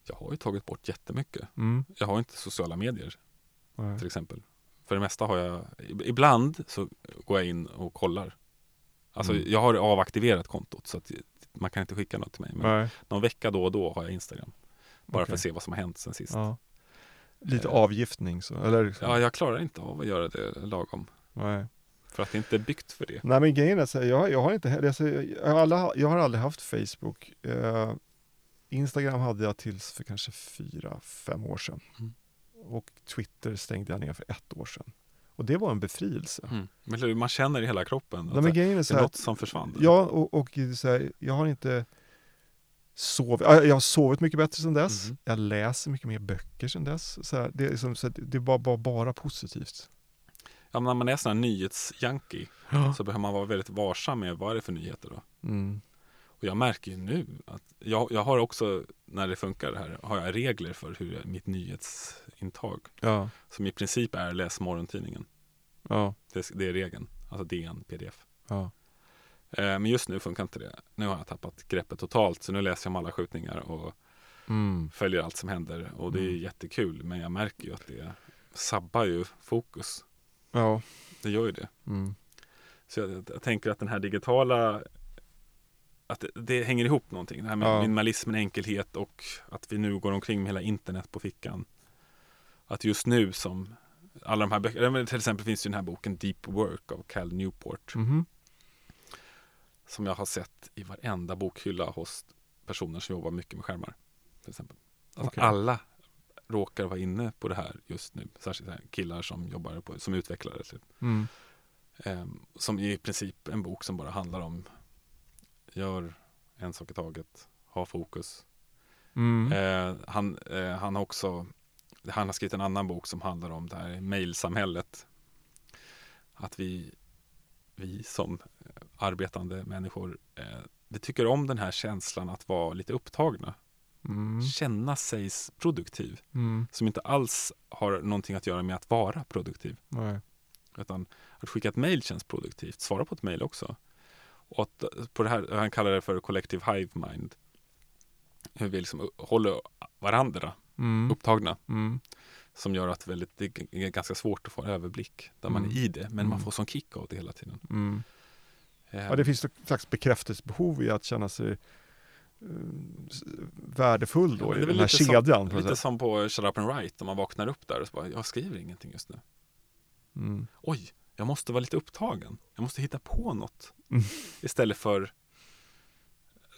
Jag har ju tagit bort jättemycket. Mm. Jag har inte sociala medier Nej. till exempel. För det mesta har jag, ibland så går jag in och kollar. Alltså Mm. jag har avaktiverat kontot så att man kan inte skicka något till mig. Men Nej. någon vecka då och då har jag Instagram. Bara för Okej. att se vad som har hänt sen sist. Ja. Lite Eh. avgiftning så, eller? liksom- Ja, jag klarar inte av att göra det lagom. Nej. För att det inte är byggt för det. Nej men grejen är så här, jag, jag har inte heller, alltså, jag, alla, jag har aldrig haft Facebook. Eh, Instagram hade jag tills för kanske fyra, fem år sedan. Mm. Och Twitter stängde jag ner för ett år sedan. Och det var en befrielse. Mm. Men man känner i hela kroppen Nej, att är det är här, något som försvann. Ja, och, och så här, jag har inte sovit, ja, jag har sovit mycket bättre sedan dess. Mhm. Jag läser mycket mer böcker sedan dess. Så här, det, liksom, så det är bara, bara, positivt. Ja, när man är sån här nyhetsjunkie Ja. så behöver man vara väldigt varsam med vad är det för nyheter då. Mm. Och jag märker ju nu att jag, jag har också, när det funkar här, har jag regler för hur jag, mitt nyhetsintag. Ja. Som i princip är läs morgontidningen. Ja. Det, det är regeln. Alltså DN, pdf. Ja. Eh, men just nu funkar inte det. Nu har jag tappat greppet totalt så nu läser jag om alla skjutningar och mm. följer allt som händer och det är mm. jättekul men jag märker ju att det sabbar ju fokus. Ja. Det gör ju det. Mm. Så jag, jag, tänker att den här digitala att det, det hänger ihop någonting. Det här med ja. minimalismen, enkelhet och att vi nu går omkring med hela internet på fickan. Att just nu som alla de här böckerna, till exempel finns ju den här boken Deep Work av Cal Newport. Mm. Som jag har sett i varenda bokhylla hos personer som jobbar mycket med skärmar. Till exempel. Alltså okay. Alla råkar vara inne på det här just nu. Särskilt killar som jobbar på, som utvecklare. Typ. Mm. Um, som i princip en bok som bara handlar om gör en sak i taget, ha fokus. Mm. Uh, han, uh, han har också han har skrivit en annan bok som handlar om det här mejlsamhället. Att vi, vi som arbetande människor, eh, vi tycker om den här känslan att vara lite upptagna. Mm. Känna sig produktiv. Mm. Som inte alls har någonting att göra med att vara produktiv. Nej. Utan att skicka ett mejl känns produktivt. Svara på ett mejl också. Att på det här, han kallar det för collective hive mind. Hur vi liksom håller varandra mm. upptagna. Mm. Som gör att väldigt, det är ganska svårt att få överblick där man är mm. i det. Men man mm. får sån kick av det hela tiden. Mm. Ja, det finns ett slags bekräftelsebehov i att känna sig uh, värdefull då ja, i den här kedjan. Som, lite som på Shut Up and Write, om man vaknar upp där och så bara, jag skriver ingenting just nu. Mm. Oj, jag måste vara lite upptagen. Jag måste hitta på något. Mm. Istället för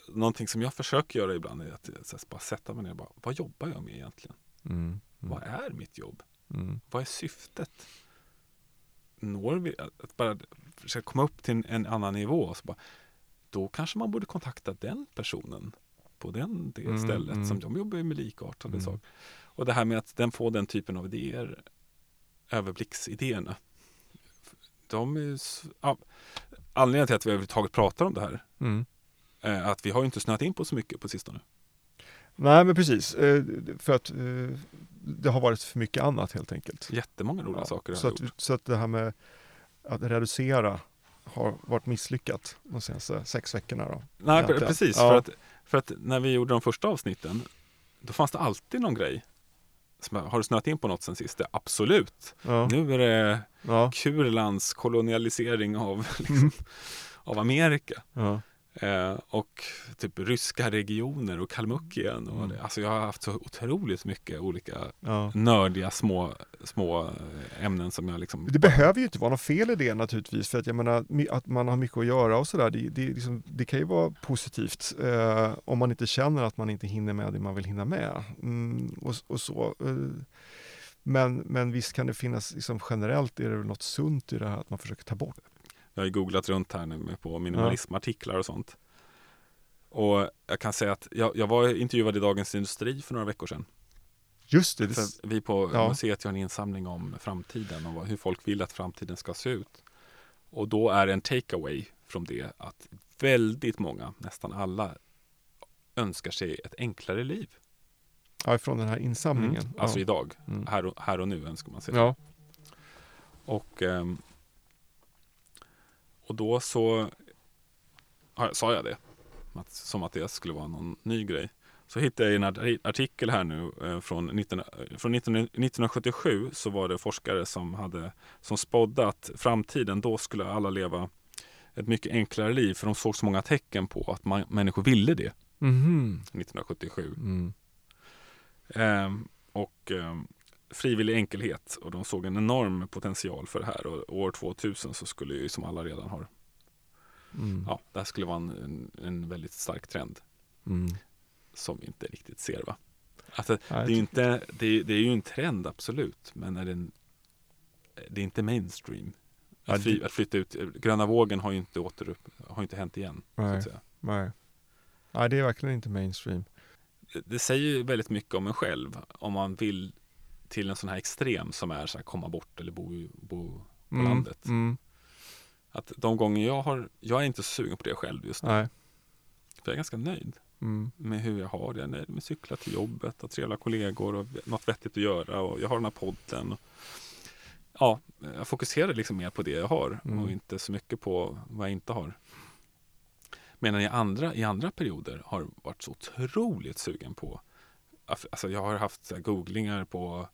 någonting som jag försöker göra ibland är att här, bara sätta mig ner och bara, vad jobbar jag med egentligen? Mm. Mm. Vad är mitt jobb? Mm. Vad är syftet? Når vi att bara försöka komma upp till en, en annan nivå? Så bara, då kanske man borde kontakta den personen på den, det mm, stället mm. som de jobbar med likartade mm. saker. Och det här med att den får den typen av idéer, överblicksidéerna. De är, ja, anledningen till att vi överhuvudtaget pratar om det här mm. Eh, att vi har inte snöat in på så mycket på sistone. Nej men precis, eh, för att eh, det har varit för mycket annat helt enkelt. Jättemånga roliga ja, saker. Så att, så att det här med att reducera har varit misslyckat de senaste sex veckorna. Då, Nej, egentligen. precis. Ja. För, att, för att när vi gjorde de första avsnitten, då fanns det alltid någon grej. Har du snöat in på något sen sist? Absolut. Ja. Nu är det ja. Kurlands kolonialisering av, liksom, mm. av Amerika. Ja. Eh, och typ ryska regioner och Kalmukien. Och mm. alltså jag har haft så otroligt mycket olika ja. nördiga små, små ämnen som jag liksom... Det behöver ju inte vara något fel i det naturligtvis. För att jag menar att man har mycket att göra och sådär. Det, det, liksom, det kan ju vara positivt. Eh, om man inte känner att man inte hinner med det man vill hinna med. Mm, och, och, så. Eh, men, men visst kan det finnas, liksom, generellt är det väl något sunt i det här att man försöker ta bort jag har ju googlat runt här nu på minimalismartiklar och sånt. Och jag kan säga att jag, jag var intervjuad i Dagens Industri för några veckor sedan. Just det. För vi på ja. museet gör en insamling om framtiden och hur folk vill att framtiden ska se ut. Och då är en takeaway från det att väldigt många, nästan alla, önskar sig ett enklare liv. Ja, från den här insamlingen. Mm. Alltså ja. idag, mm. här, och, här och nu önskar man sig det. Ja. Och um, och då så sa jag det, som att det skulle vara någon ny grej. Så hittade jag en artikel här nu eh, från, 19, från 1977 så var det forskare som hade som spådde att framtiden då skulle alla leva ett mycket enklare liv för de såg så många tecken på att man, människor ville det. Mm. 1977. Mm. Ehm, och ehm, frivillig enkelhet och de såg en enorm potential för det här och år 2000 så skulle ju som alla redan har mm. Ja, det här skulle vara en, en, väldigt stark trend mm. som vi inte riktigt ser va. Alltså, det, är inte, det, är, det är ju en trend absolut men är det, en, det är inte mainstream. Att, fly, att, flytta ut, gröna vågen har ju inte återupp, har inte hänt igen. Nej, nej. nej det är verkligen inte mainstream. Det, det säger ju väldigt mycket om en själv om man vill till en sån här extrem som är så här komma bort eller bo, bo på mm, landet. Mm. Att de gånger jag har, jag är inte så sugen på det själv just nu. Nej. För jag är ganska nöjd mm. med hur jag har det. Jag är nöjd med cykla till jobbet, ha trevliga kollegor och något vettigt att göra och jag har den här podden. Och, ja, jag fokuserar liksom mer på det jag har och mm. inte så mycket på vad jag inte har. Medan i andra, i andra perioder har varit så otroligt sugen på Alltså jag har haft googlingar på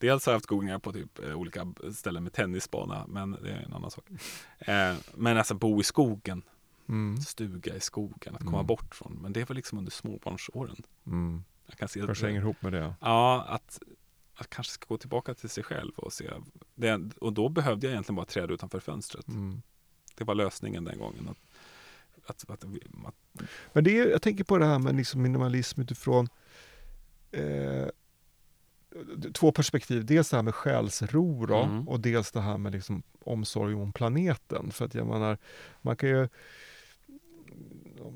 Dels har jag haft googlingar på typ eh, olika ställen med tennisbana, men det är en annan sak. Eh, men alltså bo i skogen, mm. stuga i skogen, att komma mm. bort från. Men det var liksom under småbarnsåren. Mm. Jag kan se kanske hänger ihop med det. Ja, att, att kanske ska gå tillbaka till sig själv och se. Det, och då behövde jag egentligen bara träda utanför fönstret. Mm. Det var lösningen den gången. Att, att, att, att, Men det är, jag tänker på det här med liksom minimalism utifrån eh, två perspektiv. Dels det här med själsro då, mm. och dels det här med liksom omsorg om planeten. För att jag menar, man kan ju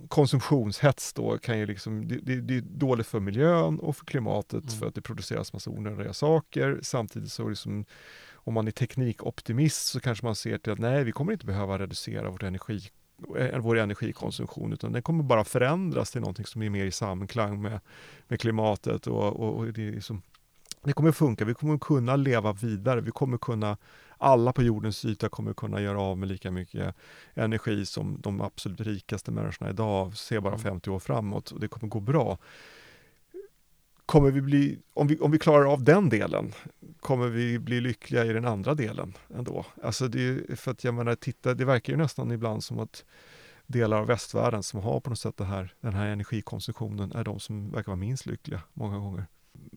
konsumtionshets då kan ju liksom, det, det, är dåligt för miljön och för klimatet mm. för att det produceras massa onödiga saker. Samtidigt så liksom, om man är teknikoptimist så kanske man ser till att nej, vi kommer inte behöva reducera vårt energi eh, vår energikonsumtion utan den kommer bara förändras till någonting som är mer i samklang med, med klimatet och, och, och det är liksom det kommer funka, vi kommer kunna leva vidare, vi kommer kunna, alla på jordens yta kommer kunna göra av med lika mycket energi som de absolut rikaste människorna idag, ser bara 50 mm. år framåt och det kommer gå bra. Kommer vi bli, om vi, om vi klarar av den delen, kommer vi bli lyckliga i den andra delen ändå? Alltså det, för att jag menar, titta, det verkar ju nästan ibland som att delar av västvärlden som har på något sätt här, den här energikonsumtionen är de som verkar vara minst lyckliga många gånger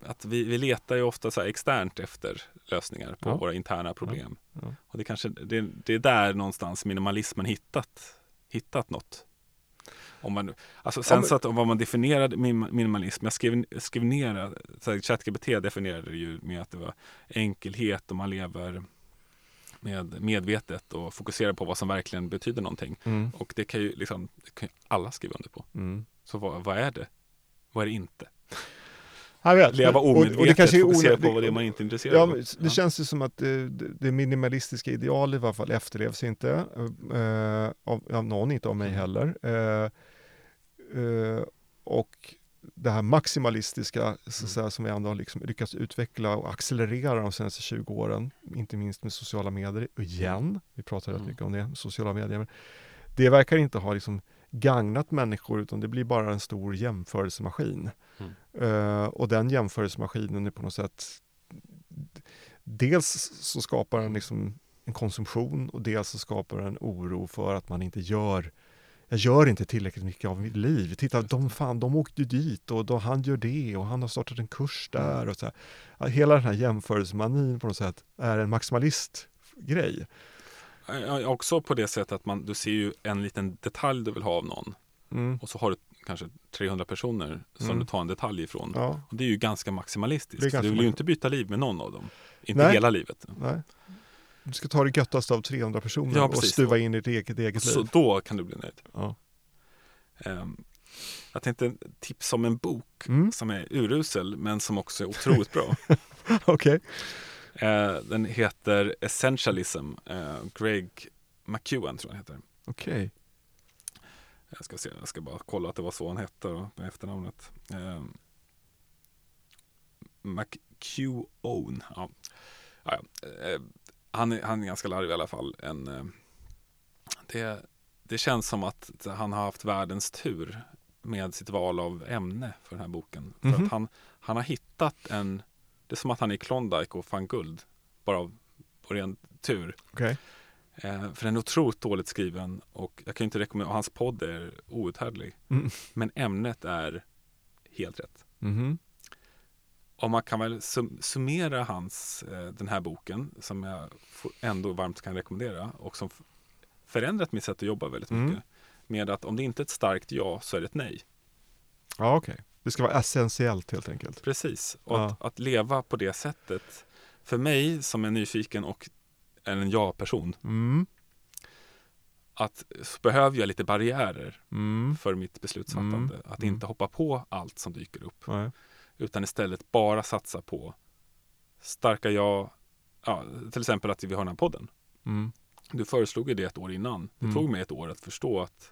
att vi, vi letar ju ofta så externt efter lösningar på ja. våra interna problem. Ja. Ja. Och det, kanske, det, det, är där någonstans minimalismen hittat, hittat något. Om man, alltså sen så att vad man definierade minimalism, jag skrev, skrev ner, ChatGPT definierade det ju med att det var enkelhet och man lever med medvetet och fokuserar på vad som verkligen betyder någonting. Mm. Och det kan ju liksom, det kan ju alla skriva under på. Mm. Så vad, vad är det? Vad är det inte? Leva omedvetet, och, det kanske är fokusera på vad det är man inte är intresserad ja, av. Det känns ju som att det, det minimalistiska idealet i varje fall efterlevs inte eh, av, av någon, inte av mig mm. heller. Eh, eh, och det här maximalistiska mm. säga, som vi ändå har liksom lyckats utveckla och accelerera de senaste 20 åren, inte minst med sociala medier igen. Vi pratar rätt mm. mycket om det, sociala medier. Det verkar inte ha liksom gagnat människor utan det blir bara en stor jämförelsemaskin. Mm. Uh, och den jämförelsemaskinen är på något sätt Dels så skapar den liksom en konsumtion och dels så skapar den oro för att man inte gör jag gör inte tillräckligt mycket av mitt liv. Titta, de, fan, de åkte dit och då, han gör det och han har startat en kurs där. Mm. Och så här. Hela den här jämförelsemanin på något sätt är en maximalistgrej. Också på det sättet att man, du ser ju en liten detalj du vill ha av någon. Mm. Och så har du kanske 300 personer som mm. du tar en detalj ifrån. Ja. Och det är ju ganska maximalistiskt. Ganska du vill ju inte byta liv med någon av dem. Inte Nej. hela livet. Nej. Du ska ta det göttaste av 300 personer ja, och stuva in i ditt eget, eget så liv. då kan du bli nöjd. Ja. Um, jag tänkte tipsa om en bok mm. som är urusel men som också är otroligt bra. Okej. Okay. Eh, den heter Essentialism. Eh, Greg McEwen tror jag heter. Okej. Okay. Jag ska se, jag ska bara kolla att det var så han hette då, med efternamnet. Eh, McEwen. Ja. Ja, eh, han, är, han är ganska larvig i alla fall. En, eh, det, det känns som att han har haft världens tur med sitt val av ämne för den här boken. Mm -hmm. För att mhm. han, han har hittat en det är som att han är Klondike och fann guld. Bara på ren tur. Okay. Eh, för den är otroligt dåligt skriven och jag kan inte rekommendera, hans podd är outhärdlig. Mm. Men ämnet är helt rätt. Mm. Och man kan väl sum summera hans, eh, den här boken som jag ändå varmt kan rekommendera och som förändrat mitt sätt att jobba väldigt mm. mycket. Med att om det inte är ett starkt ja så är det ett nej. Ja, okej. Okay. Det ska vara essentiellt helt enkelt. Precis, och ja. att, att, leva på det sättet. För mig som är nyfiken och är en ja-person. Mm. Att behöver jag lite barriärer mm. för mitt beslutsfattande. Mm. Att inte mm. hoppa på allt som dyker upp. Nej. Utan istället bara satsa på starka ja. ja till exempel att vi har den här podden. Mm. Du föreslog ju det ett år innan. Det tog mig ett år att förstå att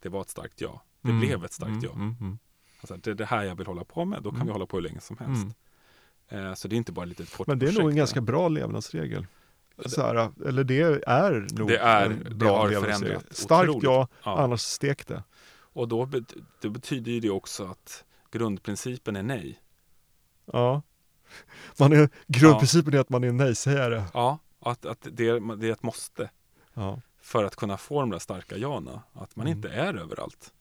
det var ett starkt ja. Det mm. blev ett starkt ja. Alltså, det är det här jag vill hålla på med, då kan mm. vi hålla på hur länge som helst. Mm. Eh, så det är inte bara ett litet kort Men det är nog en ganska bra levnadsregel. Här, eller det är nog Det är- en det bra har att se. förändrat Starkt otroligt. ja, Ja. annars stek det. Och då det betyder ju det också att grundprincipen är nej. Ja. Man är, grundprincipen är att man är nej-sägare. Ja, att, att det, är, det är ett måste Ja. för att kunna få de där starka jana. Att man Mm. inte är överallt.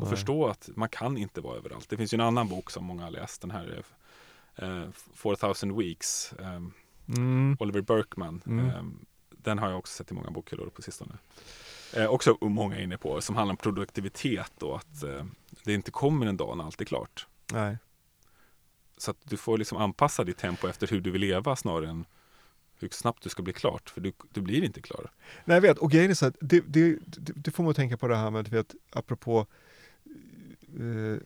Och Nej. förstå att man kan inte vara överallt. Det finns ju en annan bok som många har läst. Den här eh, 4000 Weeks. Eh, Mm. Oliver Burkman. Mm. Eh, den har jag också sett i många bokhyllor på sistone. Eh, också många är inne på. Som handlar om produktivitet och att eh, det inte kommer en dag när allt är klart. Nej. Så att du får liksom anpassa ditt tempo efter hur du vill leva snarare än hur snabbt du ska bli klart. För du, du blir inte klar. Nej, jag vet. Och grejen är så att det, det, det, det får man att tänka på det här med, vet, apropå eh,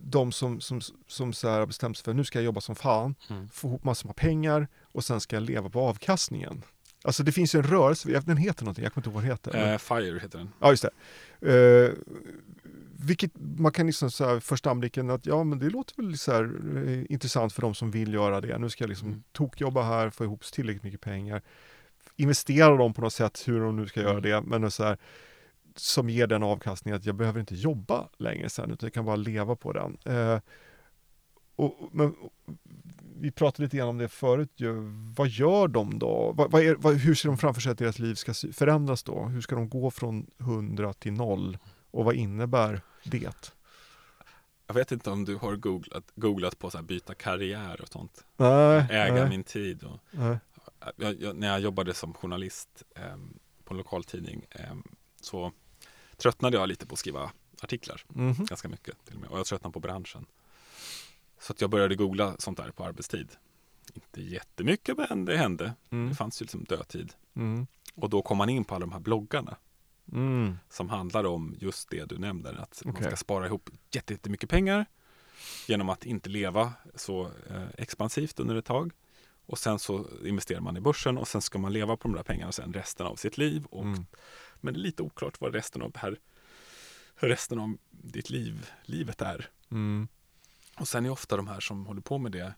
de som, som, som så här har bestämt sig för nu ska jag jobba som fan, Mm. få ihop massor med pengar och sen ska jag leva på avkastningen. Alltså det finns ju en rörelse, den heter någonting, jag kommer inte ihåg vad den heter. men- Eh, Fire heter den. Ja, just det. Eh, vilket man kan liksom så här första anblicken att ja, men det låter väl så här, intressant för de som vill göra det. Nu ska jag liksom Mm. tokjobba här, få ihop tillräckligt mycket pengar. Investera dem på något sätt, hur de nu ska göra Mm. det. Men så här, som ger den avkastningen att jag behöver inte jobba längre sen, utan jag kan bara leva på den. Eh, och, men, vi pratade lite grann om det förut ju. Vad gör de då? Vad, vad är, vad, hur ser de framför sig att deras liv ska förändras då? Hur ska de gå från 100 till 0? Och vad innebär det? Jag vet inte om du har googlat, googlat på så här byta karriär och sånt. Nej, Äga nej, min tid. Och, jag, jag, när jag jobbade som journalist ehm, på en lokaltidning ehm, så tröttnade jag lite på att skriva artiklar. Mhm. Ganska mycket till och med. Och jag tröttnade på branschen. Så att jag började googla sånt där på arbetstid. Inte jättemycket men det hände. Mm. Det fanns ju liksom dödtid. Mm. Och då kom man in på alla de här bloggarna Mm. som handlar om just det du nämnde. Att man Okej. ska spara ihop jätte- jättemycket pengar genom att inte leva så eh, expansivt under ett tag. Och sen så investerar man i börsen och sen ska man leva på de där pengarna sen resten av sitt liv. Och, Mm. Men det är lite oklart vad resten av här hur resten av ditt liv, livet är. Mm. Och sen är ofta de här som håller på med det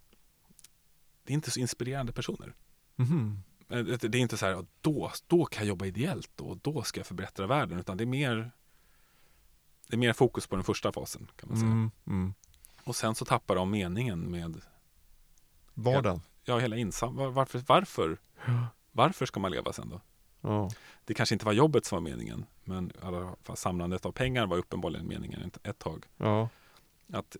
det är inte så inspirerande personer. Eh, Det det är inte så här, då, då kan jag jobba ideellt och då ska jag förbättra världen. Utan det är mer det är mer fokus på den första fasen kan man säga. Mm. Mm. Och sen så tappar de meningen med Vardagen. ja, hela insam... var- Varför, varför? Varför ska man leva sen då? Ja. Det kanske inte var jobbet som var meningen. Men samlandet av pengar var uppenbarligen meningen ett, tag. Ja. Att,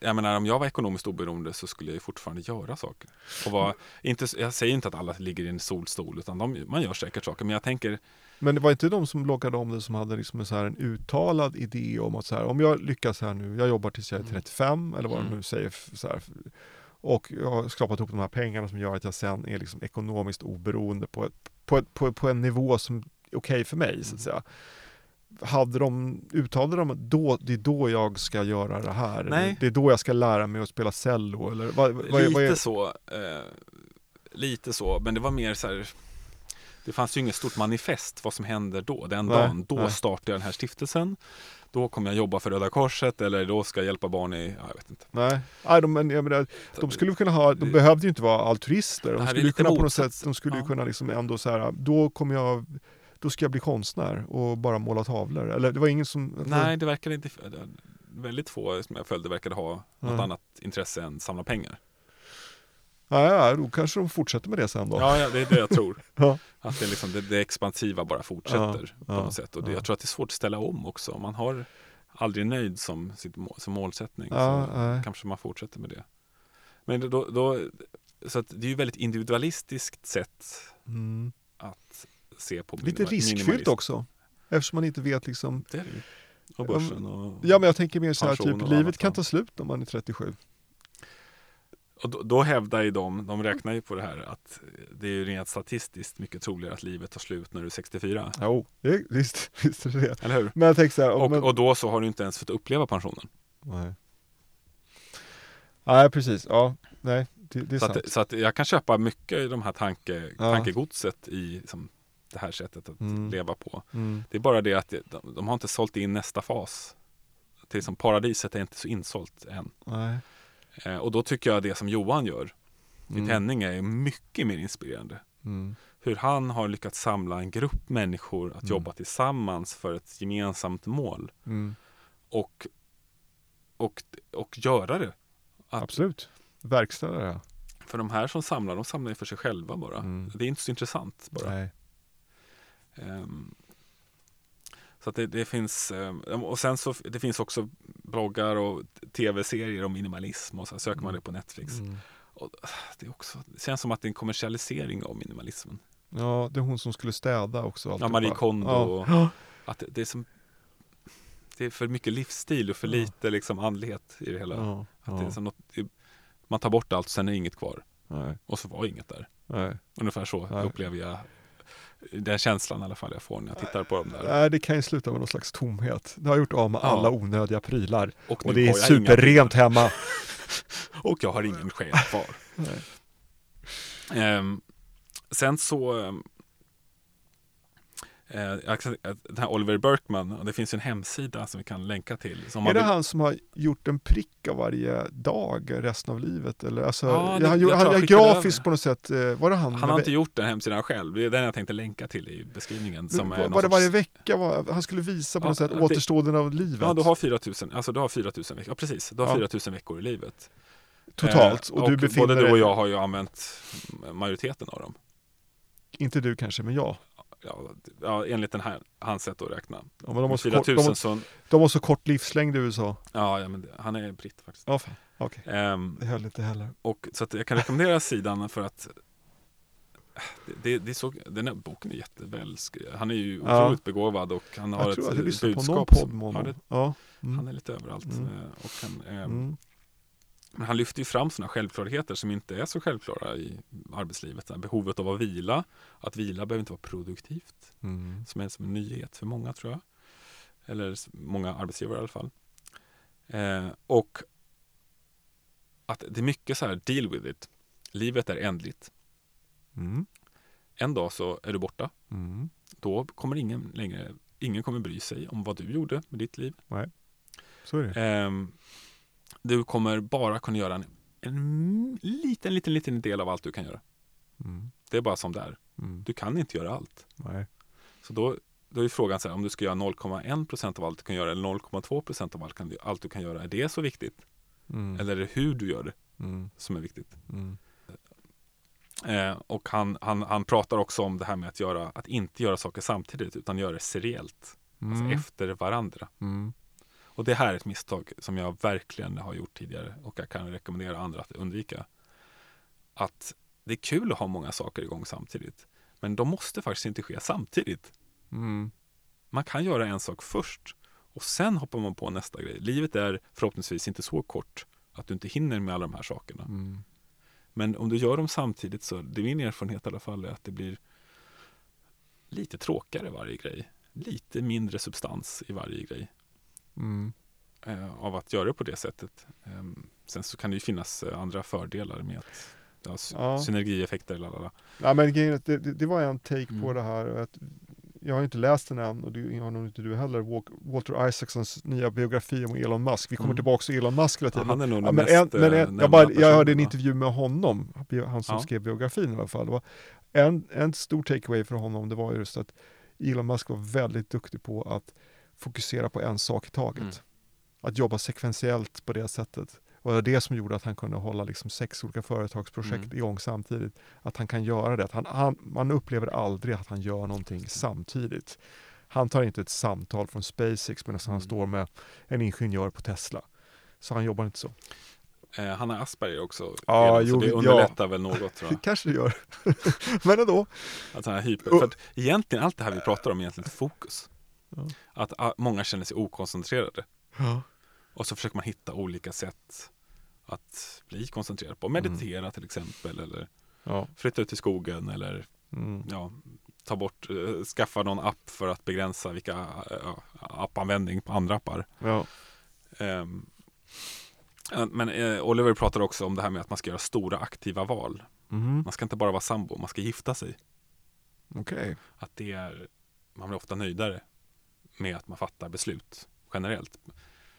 jag menar, om jag var ekonomiskt oberoende så skulle jag fortfarande göra saker. Och var, inte, jag säger inte att alla ligger i en solstol, utan de, man gör säkert saker. Men jag tänker, Men det var inte de som bloggade om det som hade liksom en, så här, en uttalad idé om att så här, om jag lyckas här nu, jag jobbar tills jag är Mm. 35 eller vad de Mm. nu säger. Så här, och jag har skrapat ihop de här pengarna som gör att jag sen är liksom ekonomiskt oberoende på, ett, på, ett, på, på en nivå som är okej för mig så att säga. Hade de, uttalade de att då, det är då jag ska göra det här? Nej. Det är då jag ska lära mig att spela cello? Eller vad, vad, lite vad är, så. Eh, lite så, men det var mer så här. Det fanns ju inget stort manifest vad som händer då, den Nej, dagen. Då nej. startar jag den här stiftelsen. Då kommer jag jobba för Röda Korset eller då ska jag hjälpa barn i, ja, jag vet inte. Nej, nej de, men, jag menar, de skulle kunna ha, de behövde ju inte vara altruister. De skulle kunna på något sätt, de skulle ju Ja. kunna liksom ändå så här, då kommer jag, då ska jag bli konstnär och bara måla tavlor. Eller det var ingen som... Nej, det verkade inte, väldigt få som jag följde verkade ha något Nej. annat intresse än samla pengar. Ja, då kanske de fortsätter med det sen då. Ja, ja, det är det jag tror. Ja. Att det, liksom, det, det expansiva bara fortsätter Ja, på något sätt. Och det, ja. jag tror att det är svårt att ställa om också. Man har aldrig nöjd som, sitt må, som målsättning. Så nej. kanske man fortsätter med det. Men då, då, så det är ju väldigt individualistiskt sätt Mm. att se på Lite riskfyllt också. Eftersom man inte vet liksom, Det är det ju. Och börsen och, ja men jag tänker mer så här, typ livet kan ta slut om man är 37. Och då, då hävdar ju de, de räknar ju på det här att det är ju rent statistiskt mycket troligare att livet tar slut när du är 64. Jo, det, visst, visst är det det. Eller hur? Men jag tänker här, Och, men, och då så har du inte ens fått uppleva pensionen. nej. nej, precis, ja, nej, det, det är Så sant. att, så att jag kan köpa mycket i de här tanke, Ja. tankegodset i liksom, det här sättet att Mm. leva på. Mm. Det är bara det att de, de har inte sålt in nästa fas. Till som paradiset är inte så insålt än. Nej. Eh, och då tycker jag det som Johan gör i Mm. Penning är mycket mer inspirerande. Mm. Hur han har lyckats samla en grupp människor att Mm. jobba tillsammans för ett gemensamt mål. Mm. Och, och, och göra det. Att- Absolut. Verkställa det. För de här som samlar, de samlar ju för sig själva bara. Mm. Det är inte så intressant bara. Nej. Så det, det finns, ehm, och sen så det finns också bloggar och tv-serier om minimalism och så söker man det på Netflix. Mm. Och det, är också, det känns som att det är en kommersialisering av minimalismen. Ja, det är hon som skulle städa också. Ja. Marie Kondo Ja. och att det, det är som det är för mycket livsstil och för lite liksom andlighet i det hela. Ja. Att det är som något, man tar bort allt, sen är inget kvar. Nej. Och så var inget där. Nej. Ungefär så Nej. upplever jag den känslan i alla fall jag får när jag tittar på dem där. Nej, det kan ju sluta med någon slags tomhet. Det har gjort av med Ja. alla onödiga prylar. Och, nu Och det är jag superrent hemma. Och jag har ingen själ kvar. Ehm, sen så ehm, eh, jag kan- eh, den här Oliver Burkman, och det finns en hemsida som vi kan länka till. Är det vill- han som har gjort en prick av varje dag resten av livet? Eller? Alltså, Ja, det- han, jag han, jag grafiskt över. på något sätt. eh, Var det han? han har inte gjort den hemsidan själv, det är den jag tänkte länka till i beskrivningen. Som är var, var det sorts- varje vecka? Var, han skulle visa på Ja, något sätt det- återstoden av livet. Ja, du har 4000, alltså du har 4000 veckor, ja precis, du har Ja. 4000 veckor i livet. Totalt. Eh, och du befinner både du och jag har ju använt majoriteten av dem. inte du kanske, men jag. Ja, ja enligt den här, hans sätt att räkna. Ja, men de, har så kort, 4000 de, har- så, de har så kort livslängd i USA. ja, ja men det, han är britt faktiskt. Ja, okej. Ehm, Det höll inte heller. och så jag kan rekommendera sidan för att det, det, är så, den här boken är jätteväl. Han är ju Ja. otroligt begåvad och han har Jag tror att ett lyssnade på någon budskap. podd som- ja, det, Ja. han Mm. är lite överallt. Mm. eh, Och han, ehm, Mm. Men han lyfter ju fram sådana självklarheter som inte är så självklara i arbetslivet. Behovet av att vila. Att vila behöver inte vara produktivt. Mm. Som är som en nyhet för många tror jag. Eller många arbetsgivare i alla fall. Eh, och att det är mycket så här, deal with it. Livet är ändligt. Mm. En dag så är du borta. Mm. Då kommer ingen längre, ingen kommer bry sig om vad du gjorde med ditt liv. Så är det. Ehm, du kommer bara kunna göra en, en liten, liten, liten del av allt du kan göra. Mm. Det är bara som det är. Mm. Du kan inte göra allt. Nej. Så då, då är frågan så här, om du ska göra 0,1 procent av allt du kan göra eller 0,2 procent av allt, kan du, allt du kan göra. Är det så viktigt? Mm. Eller är det hur du gör det Mm. som är viktigt? Mm. Eh, och han, han, han pratar också om det här med att, göra, att inte göra saker samtidigt utan göra det seriellt. Alltså Mm. efter varandra. Och det här är ett misstag som jag verkligen har gjort tidigare och jag kan rekommendera andra att undvika. Att det är kul att ha många saker igång samtidigt. Men de måste faktiskt inte ske samtidigt. Mm. Man kan göra en sak först och sen hoppar man på nästa grej. Livet är förhoppningsvis inte så kort att du inte hinner med alla de här sakerna. Mm. Men om du gör dem samtidigt så, det är min erfarenhet i alla fall, är att det blir lite tråkigare varje grej. Lite mindre substans i varje grej. Mm. eh, av att göra det på det sättet. Ehm, sen så kan det ju finnas eh, andra fördelar med att ja, Ja. synergieffekter. Lalala. Ja, men det, det, det var en take på Mm. det här. Jag har inte läst den än och det har nog inte du heller. Walter Isaacsons nya biografi om Elon Musk. Vi kommer Mm. tillbaka till Elon Musk hela Ja, tiden. han är nog Ja, men mest en, men eh, en, nämnda jag, bara, jag hörde en intervju med honom, han som Ja. skrev biografin i alla fall. En, en stor takeaway för honom det var just att Elon Musk var väldigt duktig på att fokusera på en sak i taget. Mm. Att jobba sekventiellt på det sättet. Och det var det som gjorde att han kunde hålla liksom sex olika företagsprojekt Mm. igång samtidigt. Att han kan göra det. Att han, han, man upplever aldrig att han gör någonting samtidigt. Han tar inte ett samtal från SpaceX medan han Mm. står med en ingenjör på Tesla. Så han jobbar inte så. Eh, han har Asperger också. Ja, Elon, så jo, det ja. underlättar väl något tror jag. kanske det gör. Men ändå. Att han är hyper. För att egentligen allt det här vi pratar om är egentligen fokus. Ja. Att ah, många känner sig okoncentrerade. Ja. Och så försöker man hitta olika sätt att bli koncentrerad på. Mm. Meditera till exempel. Eller Ja. flytta ut i skogen. Eller Mm. ja, ta bort, eh, skaffa någon app för att begränsa vilka eh, appanvändning på andra appar. Ja. Eh, men eh, Oliver pratar också om det här med att man ska göra stora aktiva val. Mhm. Man ska inte bara vara sambo, man ska gifta sig. Okej. Att det är, man blir ofta nöjdare med att man fattar beslut generellt.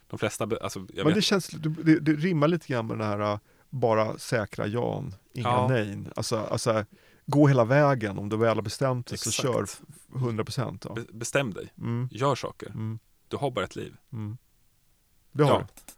De flesta, alltså, Men vet, det känns, det, det, rimmar lite grann med den här uh, bara säkra jan, inga Ja. nej. Alltså, alltså, gå hela vägen om du väl har bestämt dig så kör 100 procent. Ja. Be- bestäm dig, Mm, gör saker. mm, Du har bara ett liv. mm. Det har Ja. du.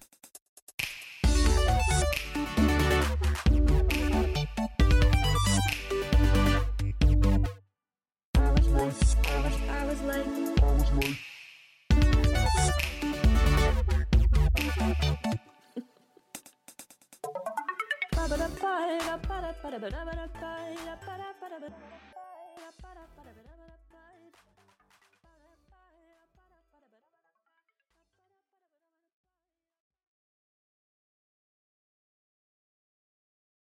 ba da ba da ba